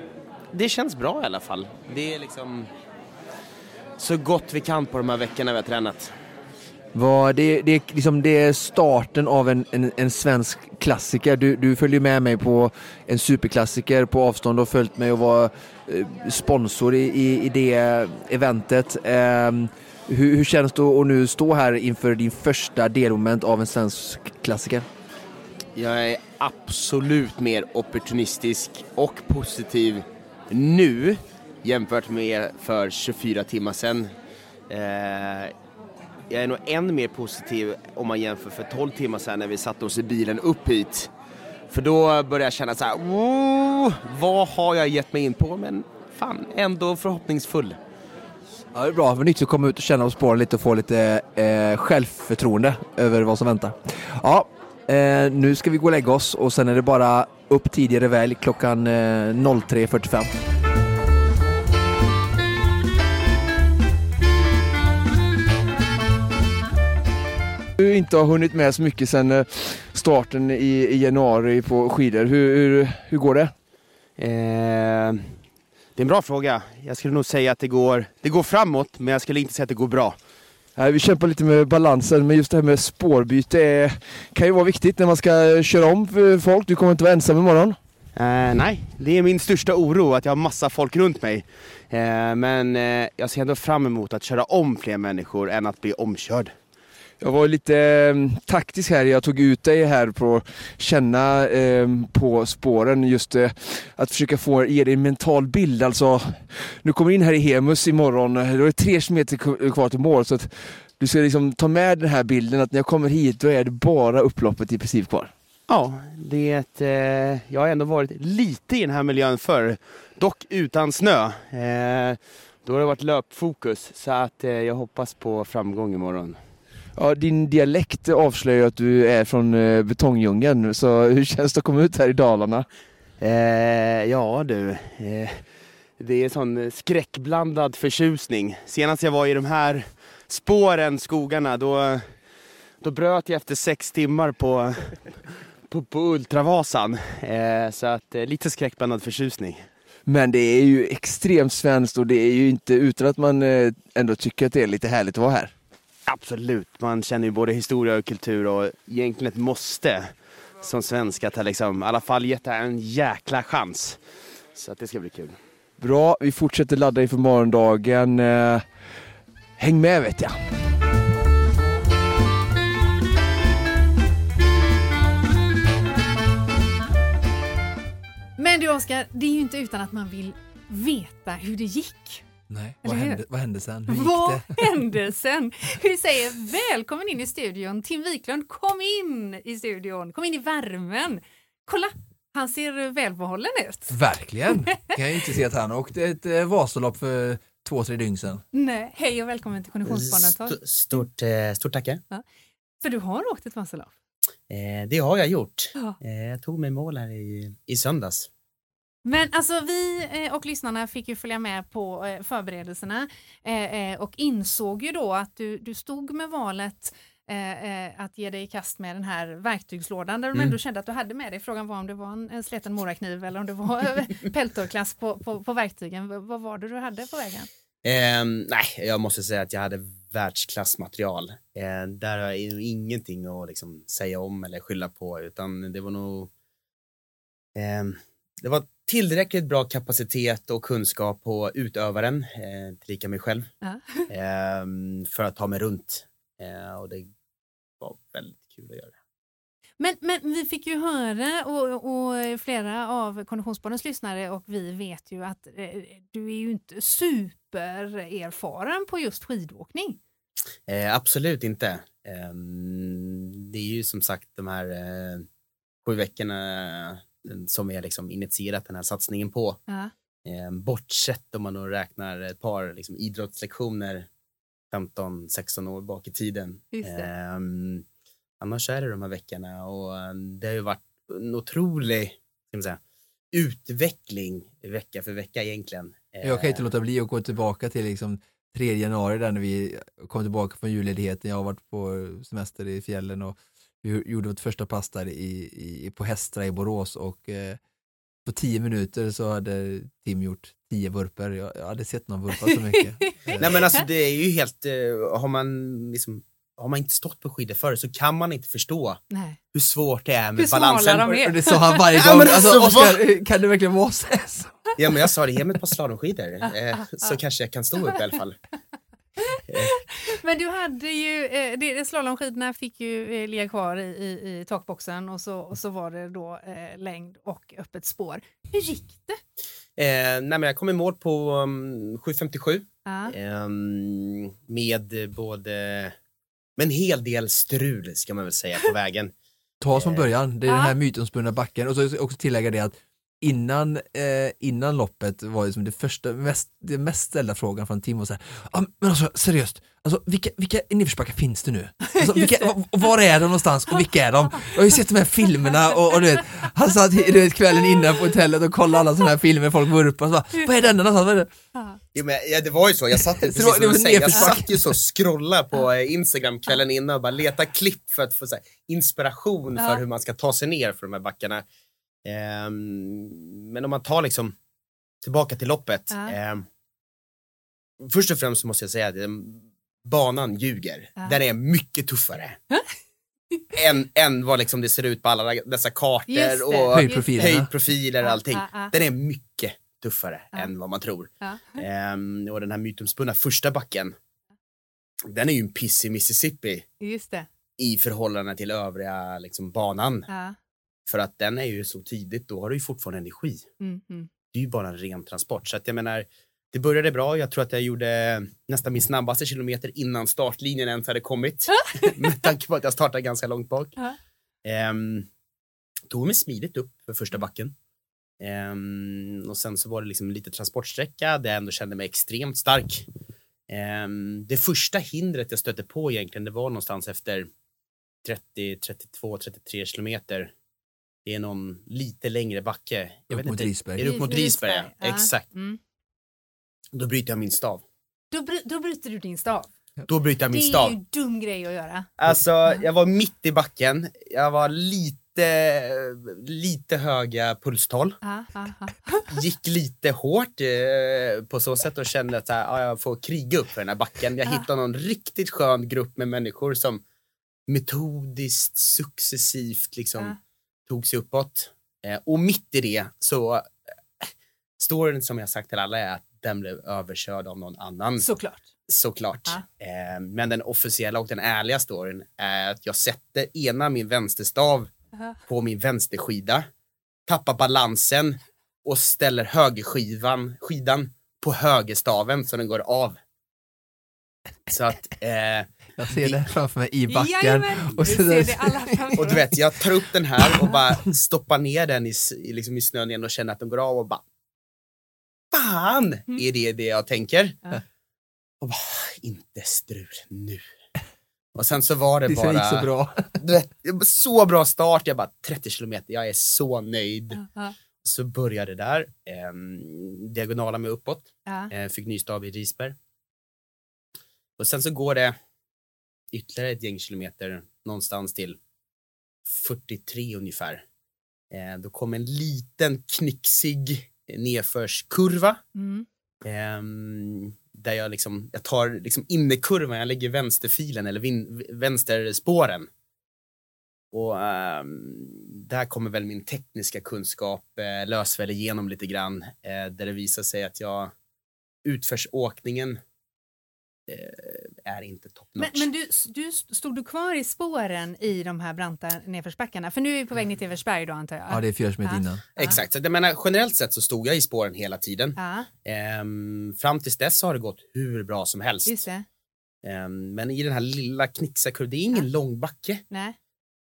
det känns bra i alla fall. Det är liksom så gott vi kan på de här veckorna vi har tränat. Var det, det, är liksom, det är starten av en, en, en svensk klassiker. Du, du följer med mig på en superklassiker på avstånd och följt mig och var eh, sponsor i, i, i det eventet. Ehm, hur, hur känns det att nu stå här inför din första delmoment av en svensk klassiker? Jag är absolut mer opportunistisk och positiv nu jämfört med för 24 timmar sedan. Eh, jag är nog än mer positiv om man jämför för 12 timmar sedan när vi satte oss i bilen upp hit. För då började jag känna så här, vad har jag gett mig in på? Men fan, ändå förhoppningsfull. Ja, det är bra. Det var nyttigt att komma ut och känna och spåra lite och få lite eh, självförtroende över vad som väntar. Ja, eh, nu ska vi gå och lägga oss och sen är det bara upp tidigare välj klockan eh, 03.45. Du inte har hunnit med så mycket sen eh, starten i, i januari på skidor. Hur, hur, hur går det? Eh, det är en bra fråga. Jag skulle nog säga att det går, det går framåt, men jag skulle inte säga att det går bra. Nej, vi kämpar lite med balansen, men just det här med spårbyte är, kan ju vara viktigt när man ska köra om folk. Du kommer inte vara ensam imorgon. Eh, nej, det är min största oro att jag har massa folk runt mig. Eh, men eh, jag ser ändå fram emot att köra om fler människor än att bli omkörd. Jag var lite eh, taktisk här. Jag tog ut dig här på att känna eh, på spåren just eh, att försöka få ge dig en mental bild. Alltså, nu kommer du in här i Hemus imorgon. Då är det tre kilometer kvar till mål. Så att du ska liksom ta med den här bilden att när jag kommer hit då är det bara upploppet i princip kvar. Ja, det eh, jag har ändå varit lite i den här miljön förr, dock utan snö. Eh, då har det varit löpfokus, så att eh, jag hoppas på framgång imorgon. Ja, din dialekt avslöjar att du är från eh, betongdjungeln, så hur känns det att komma ut här i Dalarna? Eh, ja du, eh, det är sån skräckblandad förtjusning. Senast jag var i de här spåren, skogarna, då, då bröt jag efter sex timmar på, på, på Ultravasan. Eh, så att eh, lite skräckblandad förtjusning. Men det är ju extremt svenskt och det är ju inte utan att man eh, ändå tycker att det är lite härligt att vara här. Absolut, man känner ju både historia och kultur och egentligen ett måste som svensk att liksom, i alla fall gett det här en jäkla chans. Så att det ska bli kul. Bra, vi fortsätter ladda inför morgondagen. Eh, häng med vet jag. Men du Oskar, det är ju inte utan att man vill veta hur det gick. Nej, vad hände, vad hände sen? Hur gick Vad det? hände sen? Vi säger välkommen in i studion. Tim Wiklund, kom in i studion. Kom in i värmen. Kolla, han ser välbehållen ut. Verkligen! Kan jag inte se att han åkte ett eh, Vasalopp för två, tre dygn sedan. Nej, hej och välkommen till Konditionsbanan. St- Stort, eh, stort tackar. För du har åkt ett Vasalopp. Eh, det har jag gjort. Ja. Eh, jag tog mig i mål här i, i söndags. Men alltså vi eh, och lyssnarna fick ju följa med på eh, förberedelserna eh, och insåg ju då att du, du stod med valet att ge dig i kast med den här verktygslådan där du Mm. ändå kände att du hade med dig. Frågan var om det var en, en sleten morakniv eller om det var peltorklass på, på, på verktygen. Vad var det du hade på vägen? Eh, nej, jag måste säga att jag hade världsklassmaterial. Eh, där har jag ingenting att liksom säga om eller skylla på, utan det var nog... Eh, det var tillräckligt bra kapacitet och kunskap på utövaren, eh, tillika mig själv, Ja. eh, för att ta mig runt. Eh, och det var väldigt kul att göra. Men, men vi fick ju höra och, och flera av Konditionsbarnens lyssnare och vi vet ju att eh, du är ju inte supererfaren på just skidåkning. Eh, absolut inte. Ehm, det är ju som sagt de här eh, sju veckorna som vi har liksom initierat den här satsningen på. Ja. Eh, bortsett om man då räknar ett par liksom, idrottslektioner 15-16 år bak i tiden. Ehm, annars är det de här veckorna och eh, det har ju varit en otrolig ska man säga, utveckling vecka för vecka egentligen. Jag kan inte låta bli att gå tillbaka till liksom 3 januari där när vi kom tillbaka från julledigheten. Jag har varit på semester i fjällen och vi gjorde vårt första pass där i, i, på Hästra i Borås och eh, på 10 minuter så hade Tim gjort 10 vurpor. Jag, jag hade sett någon vurpa så mycket. Nej men alltså det är ju helt, eh, har man liksom har man inte stått på skidor förr så kan man inte förstå Nej. hur svårt det är med Hur balansen. de är. det sa han varje gång. alltså, alltså, Oskar, kan det verkligen vara så? Ja men jag sa det, ge mig ett par slalomskidor eh, så kanske jag kan stå upp i alla fall. Men du hade ju, eh, det, slalomskidorna fick ju eh, ligga kvar i, i, i takboxen och så, och så var det då eh, längd och öppet spår. Hur gick det? Eh, nej men jag kom i mål på um, 7.57 Ja. ehm, med både, med en hel del strul ska man väl säga på vägen. Ta oss från början, det är Ja. den här mytomspunna backen och så också tillägga det att innan, eh, innan loppet var det som det första, mest, det mest ställda frågan från Tim var så här, ah, men alltså seriöst, alltså, vilka, vilka nedförsbackar finns det nu? Alltså, vilka, va- var är de någonstans och vilka är de? Jag har ju sett de här filmerna och, och du vet, han satt du vet, kvällen innan på hotellet och kollade alla sådana här filmer, folk vurpar, så bara, vad är denna någonstans? Vad är det? Ja. Jo, men, ja, det var ju så, jag satt, det precis var- det var säger, jag satt ju så och scrollade på eh, Instagram kvällen innan och bara leta klipp för att få så här, inspiration Ja. för hur man ska ta sig ner för de här backarna. Ehm, men om man tar liksom tillbaka till loppet. Ja. ehm, först och främst måste jag säga att ehm, banan ljuger. Ja. Den är mycket tuffare. än, än vad liksom det ser ut på alla dessa kartor och Höjdprofilerna. höjdprofiler och allting. Ja, ja, Den är mycket tuffare Ja. än vad man tror. ja. Ehm, och den här mytomspunna första backen, den är ju en piss i Mississippi Just det. i förhållande till övriga liksom, banan. Ja. För att den är ju så tidigt, då har du ju fortfarande energi. Mm, mm. Det är ju bara en ren transport. Så att jag menar, det började bra. Jag tror att jag gjorde nästan min snabbaste kilometer innan startlinjen ens hade kommit. Med tanke på att jag startade ganska långt bak. Ehm, tog mig smidigt upp för första backen. Ehm, och sen så var det liksom lite transportsträcka där jag ändå kände mig extremt stark. Ehm, det första hindret jag stötte på egentligen, det var någonstans efter 30, 32, 33 kilometer. Det är någon lite längre backe. Jag Upp vet mot inte. Risberg. Är det upp mot Risberg? Ja. Ja. Exakt. Mm. Då bryter jag min stav. Då, bry- då bryter du din stav. Då bryter jag Det min är stav. ju en dum grej att göra. Alltså, jag var mitt i backen. Jag var lite, lite höga pulstal. Ja, ja, ja. Gick lite hårt eh, på så sätt och kände att så här, ja, jag får kriga upp för den här backen. Jag Ja. hittade någon riktigt skön grupp med människor som metodiskt, successivt liksom. Tog sig uppåt. Eh, och mitt i det så, eh, storyn som jag sagt till alla är att den blev överkörd av någon annan. Såklart. Såklart. Ja. Eh, men den officiella och den ärliga storyn är att jag sätter ena min vänsterstav Ja. på min vänsterskida, tappar balansen och ställer högerskivan, skidan på högerstaven så den går av. Så att, eh, Jag ser det framför mig i backen. Jajamän, och så ser där- det och du vet, jag tar upp den här och bara stoppar ner den i, liksom i snön igen och känner att den går av och bara Fan! Mm. Är det det jag tänker? Ja. Och bara, inte strul nu. Och sen så var det, Det bara... gick så bra. Du vet, det så bra start, jag bara 30 kilometer, jag är så nöjd. Ja, Så började det där, ehm, diagonala med uppåt, ja. eh, fick ny stav i Risberg. Och sen så går det ytterligare ett gäng kilometer någonstans till 43 ungefär. Eh, då kom en liten knixig nedförskurva. Mm. Ehm, där jag liksom, jag tar liksom innerkurvan, jag lägger vänsterfilen eller vin, vänsterspåren. Och ehm, där kommer väl min tekniska kunskap eh, lös väl igenom lite grann. Eh, där det visar sig att jag utförsåkningen eh, är inte top Men, notch. men du, du, stod du kvar i spåren i de här branta nedförsbackarna? För nu är vi på väg ner till Eversberg då antar jag? Ja, det är fyra kilometer Ja. innan. Exakt, så jag menar generellt sett så stod jag i spåren hela tiden. Ja, Ehm, fram tills dess har det gått hur bra som helst. just det. Ehm, men i den här lilla knixiga kurvan, det är ingen lång backe. Nej,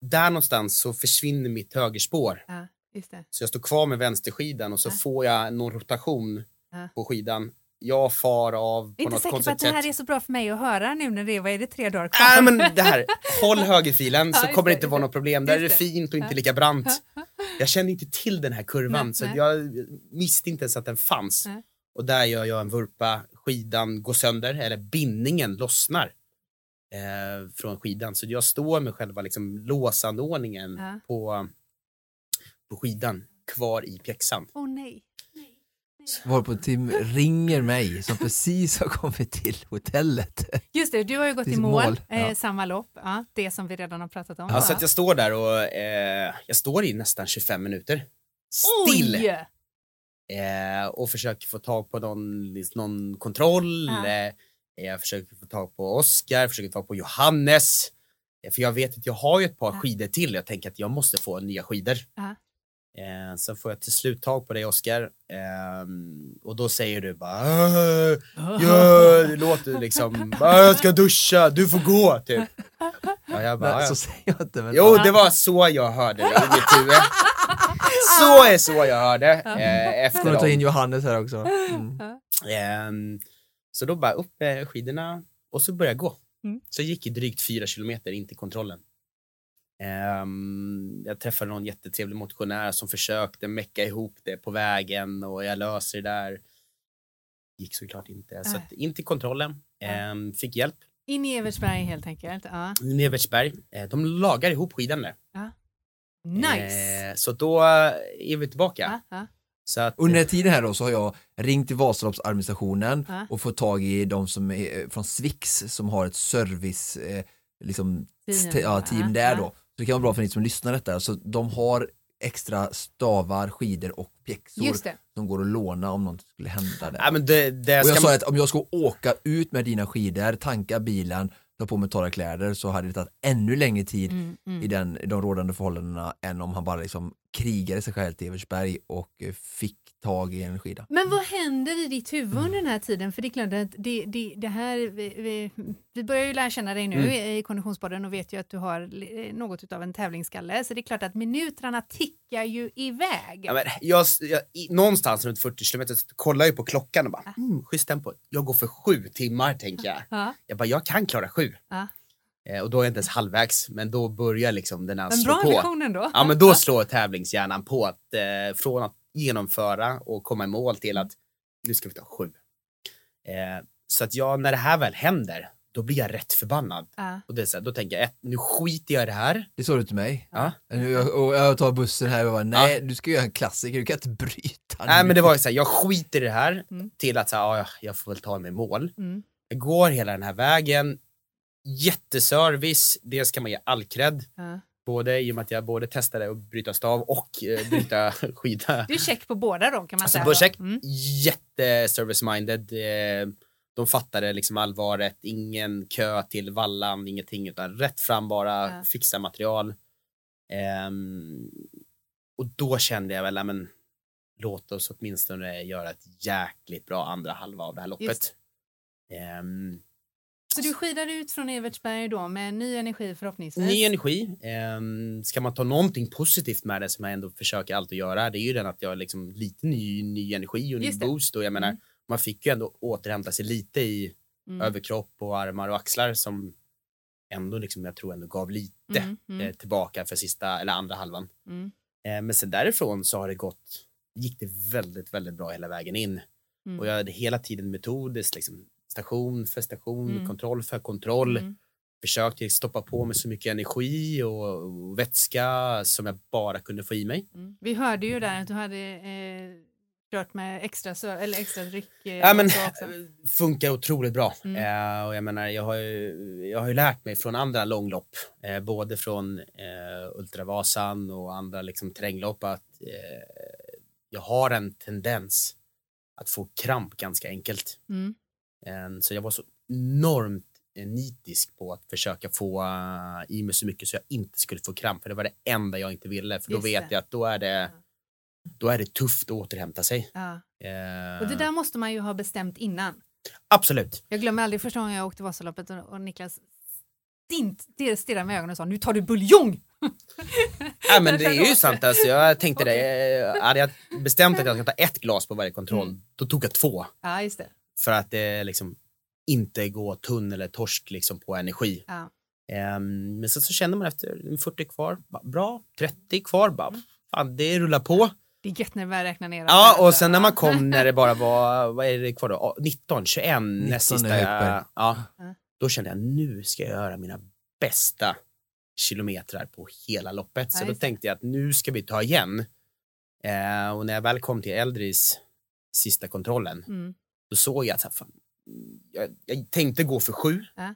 där någonstans så försvinner mitt högerspår. ja, just det. Så jag står kvar med vänsterskidan och så Ja. får jag någon rotation Ja. på skidan. Jag far av Jag på är inte något säker på att konstigt det här sätt. är så bra för mig att höra nu när det är, vad är det, tre dagar kvar? Nej men det här, håll högerfilen så kommer det inte vara något problem. Där är det fint och inte lika brant. Jag kände inte till den här kurvan Nej, så nej. jag visste inte ens att den fanns. Nej. Och där gör jag en vurpa, skidan går sönder, eller bindningen lossnar eh, från skidan. Så jag står med själva liksom, låsanordningen Ja. på, på skidan kvar i pjäxan. Åh nej. Varpå Tim ringer mig som precis har kommit till hotellet. Just det, du har ju gått i mål, mål, Eh, ja. samma lopp, ja, det som vi redan har pratat om. Ja, så att jag står där och eh, jag står i nästan 25 minuter. Still! Oj! Eh, och försöker få tag på någon, någon kontroll. Ja. Eh, jag försöker få tag på Oskar, försöker få tag på Johannes. Eh, för jag vet att jag har ju ett par Ja. skidor till. Jag tänker att jag måste få nya skidor. Eh, så får jag till slut tag på dig Oskar. Ehm, och då säger du bara "Äh, ja, det låter liksom, "Äh, jag ska duscha, du får gå typ. Ja, jag bara, Nej, så säger jag inte. Men Jo, det var så jag hörde det i mitt huvud. Så är så jag hörde eh, efter du ta in. Johannes här också? Mm. Ehm, så då bara upp eh, skidorna och så började jag gå. Mm. Så jag gick i drygt fyra kilometer in till kontrollen. Ehm, jag träffade någon jättetrevlig motionär som försökte mecka ihop det på vägen och jag löser det där. Gick såklart inte. Så Nej. att in till kontrollen. Ehm, fick hjälp. In i Eversberg helt enkelt. Ja. Nevertsberg. Eh, de lagar ihop skidan där. Nice! Eh, så då är vi tillbaka. Ja, ja. Så att, Under tiden här då så har jag ringt till Vasaloppsadministrationen Ja. och fått tag i de som är eh, från Swix som har ett service eh, liksom, Team. te- ja, team Ja, där ja. då. Så det kan vara bra för ni som lyssnar detta. Så de har extra stavar, skidor och pjäxor som går att låna om något skulle hända där. ja, men det, det Och jag sa man, att om jag ska åka ut med dina skidor, tanka bilen, ta på mig torra kläder så hade det tagit ännu längre tid Mm, mm. i den, i de rådande förhållandena än om han bara liksom krigade sig själv till Evertsberg och eh, fick tag i en skida. Men vad händer i ditt huvud under den här tiden? För det är klart att det, det, det här, vi, vi, börjar ju lära känna dig nu Mm. i Konditionspodden och vet ju att du har li- något av en tävlingsskalle. Så det är klart att minuterna tickar ju iväg. Ja, men jag, jag, i, någonstans runt 40 kilometer kollar jag ju på klockan och bara, mm, schysst tempo. Jag går för sju timmar tänker jag. Ja, Jag bara, jag kan klara sju. ja. Eh, och då är jag inte ens halvvägs, men då börjar liksom den här slå bra på. ändå. Ja, men då slår tävlingshjärnan på att eh, från att genomföra och komma i mål till att nu ska vi ta sju. Eh, så att jag, när det här väl händer, då blir jag rätt förbannad. Ja. Och det är så här, då tänker jag, ett, nu skiter jag i det här. Det sa du till mig. Ja. Jag, och jag tar bussen här och bara, nej du ska göra en klassiker, du kan inte bryta Nej nu." men det var ju så här, jag skiter i det här Mm. till att så här, ja, jag får väl ta mig i mål. Mm. Jag går hela den här vägen, jätteservice, dels kan man ge all cred. Ja. Både i och med att jag både testade att bryta stav och eh, bryta skida. Du är check på båda då kan man Alltså säga. Börscheck, Mm. jätte-service-minded. Eh, de fattade liksom allvaret, ingen kö till vallan, ingenting utan rätt fram bara, Ja. fixa material. Ehm, och då kände jag väl, men låt oss åtminstone göra ett jäkligt bra andra halva av det här loppet. Ehm, Så du skidar ut från Evertsberg då med ny energi förhoppningsvis? Ny energi. Ehm, ska man ta någonting positivt med det som jag ändå försöker alltid göra, det är ju den att jag har liksom lite ny, ny energi och ny boost och jag menar, Mm. man fick ju ändå återhämta sig lite i Mm. överkropp och armar och axlar som ändå liksom, jag tror ändå gav lite Mm, mm, eh, tillbaka för sista eller andra halvan. mm, Eh, men sen därifrån så har det gått, gick det väldigt, väldigt bra hela vägen in. mm. Och jag hade hela tiden metodiskt liksom station för station, Mm. kontroll för kontroll Mm. försökte stoppa på med så mycket energi och, vätska som jag bara kunde få i mig. Mm. Vi hörde ju där att du hade eh, kört med extra, sö- eller extra dryck. Eh, Ja, men, funkar otroligt bra. Mm. Eh, och jag menar, jag har, ju, jag har ju lärt mig från andra långlopp, eh, både från eh, Ultravasan och andra liksom, terränglopp, att eh, jag har en tendens att få kramp ganska enkelt. Mm. Eh, så jag var så enormt eh, nitisk på att försöka få eh, i mig så mycket så jag inte skulle få kramp, för det var det enda jag inte ville, för då Just vet det. jag att då är det, då är det tufft att återhämta sig. Ja. Eh, Och det där måste man ju ha bestämt innan. Absolut. Jag glömmer aldrig första gången jag åkte Vasaloppet och, och Niklas det stirrade med ögonen och sa nu tar du buljong. Ja, men det är ju sant. Alltså, jag tänkte det. eh, Hade jag bestämt att jag ska ta ett glas på varje kontroll, Mm. då tog jag två. Ja, just det. För att det liksom inte gå tunn eller torsk liksom på energi. Ja. Ehm, men sen så känner man efter 40 kvar, bra, 30 kvar, bara, fan det rullar på. Det är gött när det börjar räkna ner. Ja, och sen när man kom när det bara var, vad är det kvar då? Ja, 19, 21 näst 19 sista. Jag, ja, då kände jag nu ska jag göra mina bästa kilometrar på hela loppet. Så Ja, då tänkte jag att nu ska vi ta igen. Eh, och när jag väl kom till Eldris sista kontrollen, Mm. Då såg jag att fan, jag, jag tänkte gå för sju. Ja.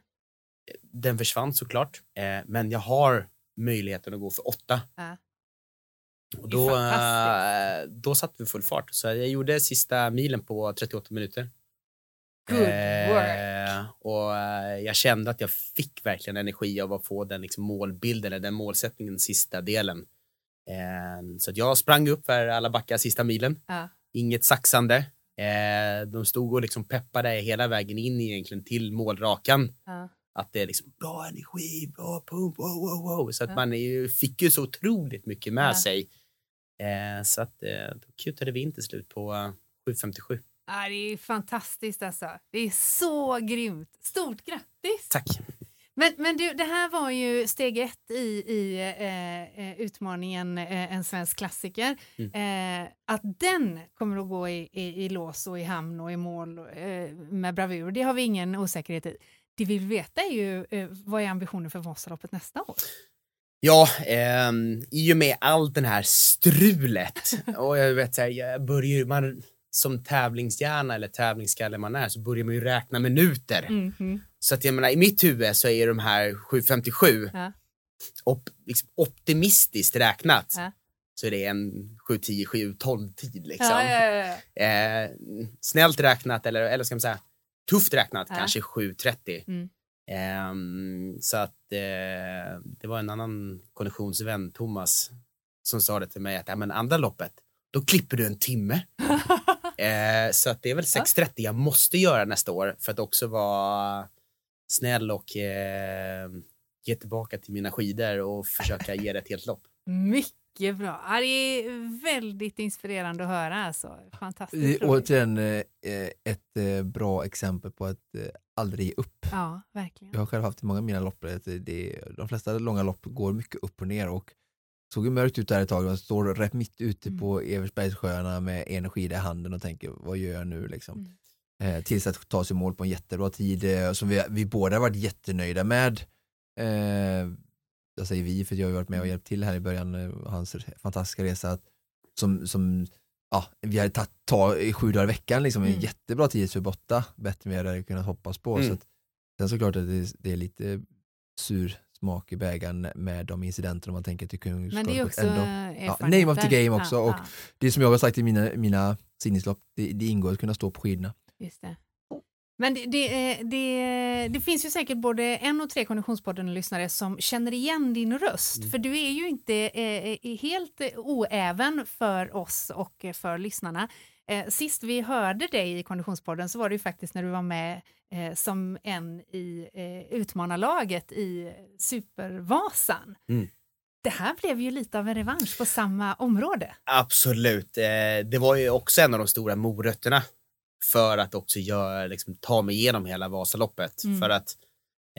Den försvann såklart, eh, men jag har möjligheten att gå för åtta. Ja. Och då, eh, då satte vi full fart. Så jag gjorde sista milen på 38 minuter. Good work. Eh, och eh, jag kände att jag fick verkligen energi av att få den liksom målbilden, eller den målsättningen, sista delen. Eh, så att jag sprang upp för alla backar sista milen. Ja. Inget saxande. Eh, de stod och liksom peppade hela vägen in egentligen till målrakan. Ja. Att det är liksom bra energi, bra pump, wow, wow, wow. Så att Ja. man ju- fick ju så otroligt mycket med Ja. sig. Eh, så att eh, då kutade vi in till slut på eh, 7.57. Ja, det är fantastiskt alltså. Det är så grymt. Stort grattis! Tack. Men, men du, det här var ju steg ett i, i eh, eh, utmaningen eh, En svensk klassiker. Mm. Eh, att den kommer att gå i, i, i lås och i hamn och i mål eh, med bravur, det har vi ingen osäkerhet i. Det vi vill veta är ju eh, vad är ambitionen för Vasaloppet nästa år? Ja, ehm, i och med allt den här strulet och jag vet så här, jag börjar man som tävlingshjärna eller tävlingsskalle man är så börjar man ju räkna minuter. Mhm. Så att jag menar i mitt huvud så är de här 7.57 Ja. op, liksom optimistiskt räknat Ja. så är det en 7.10, 7.12 tid liksom. Ja. Eh, snällt räknat eller, eller ska man säga tufft räknat kanske 7.30. Mm. Ehm, så att eh, det var en annan konditionsvän, Thomas, som sa det till mig att men andra loppet, då klipper du en timme. eh, så att det är väl 6.30 jag måste göra nästa år för att också vara snäll och eh, ge tillbaka till mina skidor och försöka ge det ett helt lopp. Mycket bra. Ja, det är väldigt inspirerande att höra. Alltså. Det Fantastiskt är roligt. återigen eh, ett eh, bra exempel på att eh, aldrig ge upp. Ja, verkligen. Jag har själv haft många av mina lopp, det, det, de flesta långa lopp går mycket upp och ner och såg ju mörkt ut där ett tag och står rätt mitt ute Mm. på Eversbergssjöarna med en skida i handen och tänker vad gör jag nu liksom. Mm. Eh, tills att ta sig mål på en jättebra tid eh, som vi, vi båda varit jättenöjda med. Eh, jag säger vi för jag har varit med och hjälpt till här i början eh, hans fantastiska resa att, som, som ja, vi hade tagit ta i sju dagar i veckan liksom, en Mm. jättebra tid för botta, bättre än vi hade kunnat hoppas på. Mm. Så att, sen såklart att det, det är lite sur smak i bägaren med de incidenterna man tänker till Men det är också erfarenheter. name of the game också, och- Ja, Det som jag har sagt i mina, mina sinneslopp, det, det ingår att kunna stå på skidorna. Just det. Men det, det, det, det finns ju säkert både en och tre Konditionspodden-lyssnare som känner igen din röst. Mm. För du är ju inte eh, eh, helt eh, oäven för oss och eh, för lyssnarna. Eh, sist vi hörde dig i Konditionspodden så var det ju faktiskt när du var med eh, som en i eh, utmanarlaget i Supervasan. Mm. Det här blev ju lite av en revansch på samma område. Absolut. Det var ju också en av de stora morötterna för att också göra, liksom, ta mig igenom hela Vasaloppet. Mm. För att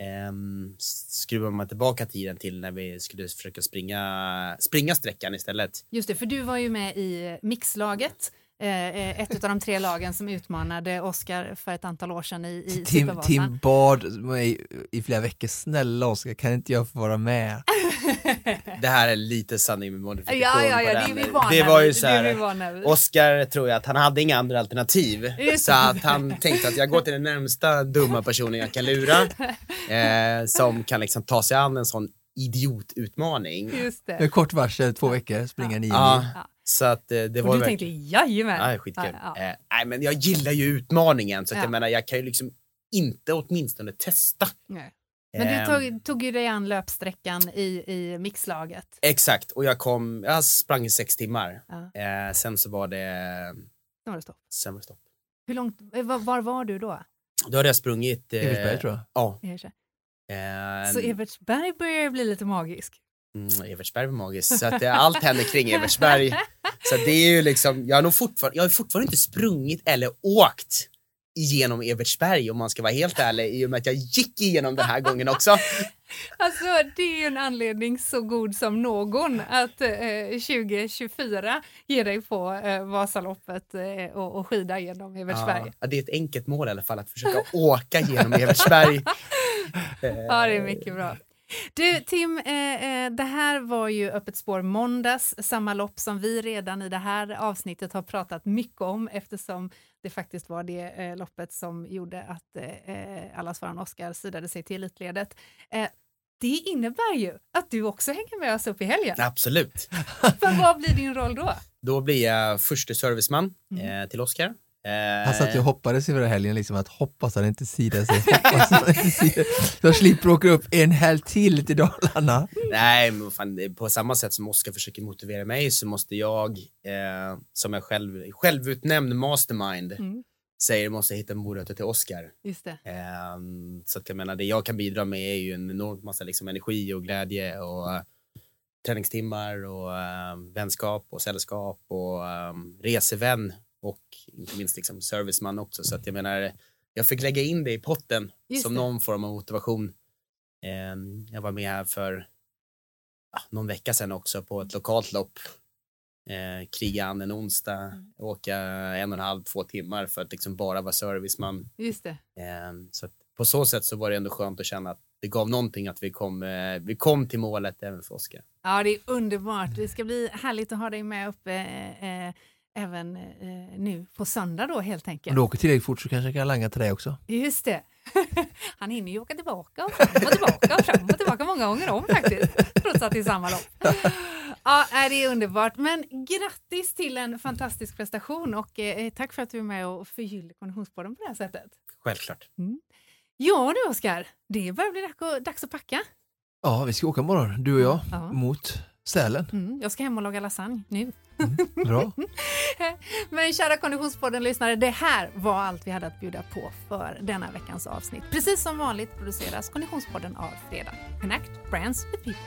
ehm, skruvar man tillbaka tiden till när vi skulle försöka springa, springa sträckan istället. Just det, för du var ju med i mixlaget. Eh, eh, ett av de tre lagen som utmanade Oscar för ett antal år sedan i, i Tim. Tim bad mig i flera veckor, snälla Oskar kan inte jag få vara med? Det här är lite sanning med modifikation ja, ja, på ja, det den. är vi vana Det var ju så här. Oskar tror jag att han hade inga andra alternativ. Just Så att han tänkte att jag går till den närmsta dumma personen jag kan lura. Eh, som kan liksom ta sig an en sån idiotutmaning. Just det. Med kort varsel, två veckor, springa nio mil. Ja, Ja. så att eh, det var Och du verkligen- tänkte jajamän. Ja, skitkul. Ja, ja. Eh, nej, men jag gillar ju utmaningen så att Ja. jag menar jag kan ju liksom inte åtminstone testa. Nej. Men du Ehm, tog, tog ju dig an löpsträckan i, i mixlaget. Exakt, och jag kom, jag sprang i sex timmar. Ja. Eh, sen så var det, Då var det stopp. sen var det stopp. Hur långt, eh, var, var var du då? Då hade jag sprungit... Eh, Evertsberg tror jag. Ja. Eh, Så Evertsberg börjar bli lite magisk. Mm, Evertsberg var magiskt. Så att eh, allt händer kring Evertsberg. Så det är ju liksom, jag har nog fortfarande, jag har fortfarande inte sprungit eller åkt igenom Evertsberg om man ska vara helt ärlig i och med att jag gick igenom den här gången också. Alltså det är ju en anledning så god som någon att eh, 2024 ge dig på eh, Vasaloppet eh, och, och skida genom Evertsberg. Ja, det är ett enkelt mål i alla fall att försöka åka genom Evertsberg. Eh, Ja, det är mycket bra. Du Tim, eh, eh, det här var ju Öppet spår måndags, samma lopp som vi redan i det här avsnittet har pratat mycket om eftersom det faktiskt var det eh, loppet som gjorde att eh, eh, allas våran Oscar sidade sig till elitledet. Eh, det innebär ju att du också hänger med oss upp i helgen. Absolut. För vad blir din roll då? Då blir jag förste serviceman Mm. eh, till Oscar. Eh, Han satt ju och hoppades över helgen liksom att hoppas han inte sidar sig, hoppas han inte sidar Så jag slipper åka upp en helg till till Dalarna. Nej, men fan, på samma sätt som Oskar försöker motivera mig så måste jag, eh, som är själv, självutnämnd mastermind, Mm. säger måste hitta morötter till Oskar. Just det. Eh, så att jag menar, det jag kan bidra med är ju en enorm massa liksom, energi och glädje och eh, träningstimmar och eh, vänskap och sällskap och eh, resevän och inte minst liksom, serviceman också. Så att jag menar, jag fick lägga in det i potten Just som det. någon form av motivation. Eh, jag var med här för någon vecka sedan också på ett lokalt lopp. Eh, kriga an en onsdag, Mm. åka en och en halv, två timmar för att liksom bara vara serviceman. Just det. Eh, så på så sätt så var det ändå skönt att känna att det gav någonting att vi kom, eh, vi kom till målet även för Oskar. Ja, det är underbart. Det ska bli härligt att ha dig med uppe eh, eh, även eh, nu på söndag då helt Om enkelt. du åker tillräckligt fort så kanske jag kan langa till dig också. Just det. Han hinner ju åka tillbaka och fram och tillbaka och fram och tillbaka många gånger om faktiskt. Trots att det är samma lopp. Ja, det är underbart. Men grattis till en fantastisk prestation och eh, tack för att du är med och förgyller Konditionspodden på det här sättet. Självklart. Ja du Oskar, det börjar bli dags att, dags att packa. Ja, vi ska åka imorgon, du och jag, Ja. mot Sälen. Mm, jag ska hem och laga lasagne nu. Bra. Men kära Konditionspodden-lyssnare, det här var allt vi hade att bjuda på för denna veckans avsnitt. Precis som vanligt produceras Konditionspodden av Fredag. Connect Brands with People.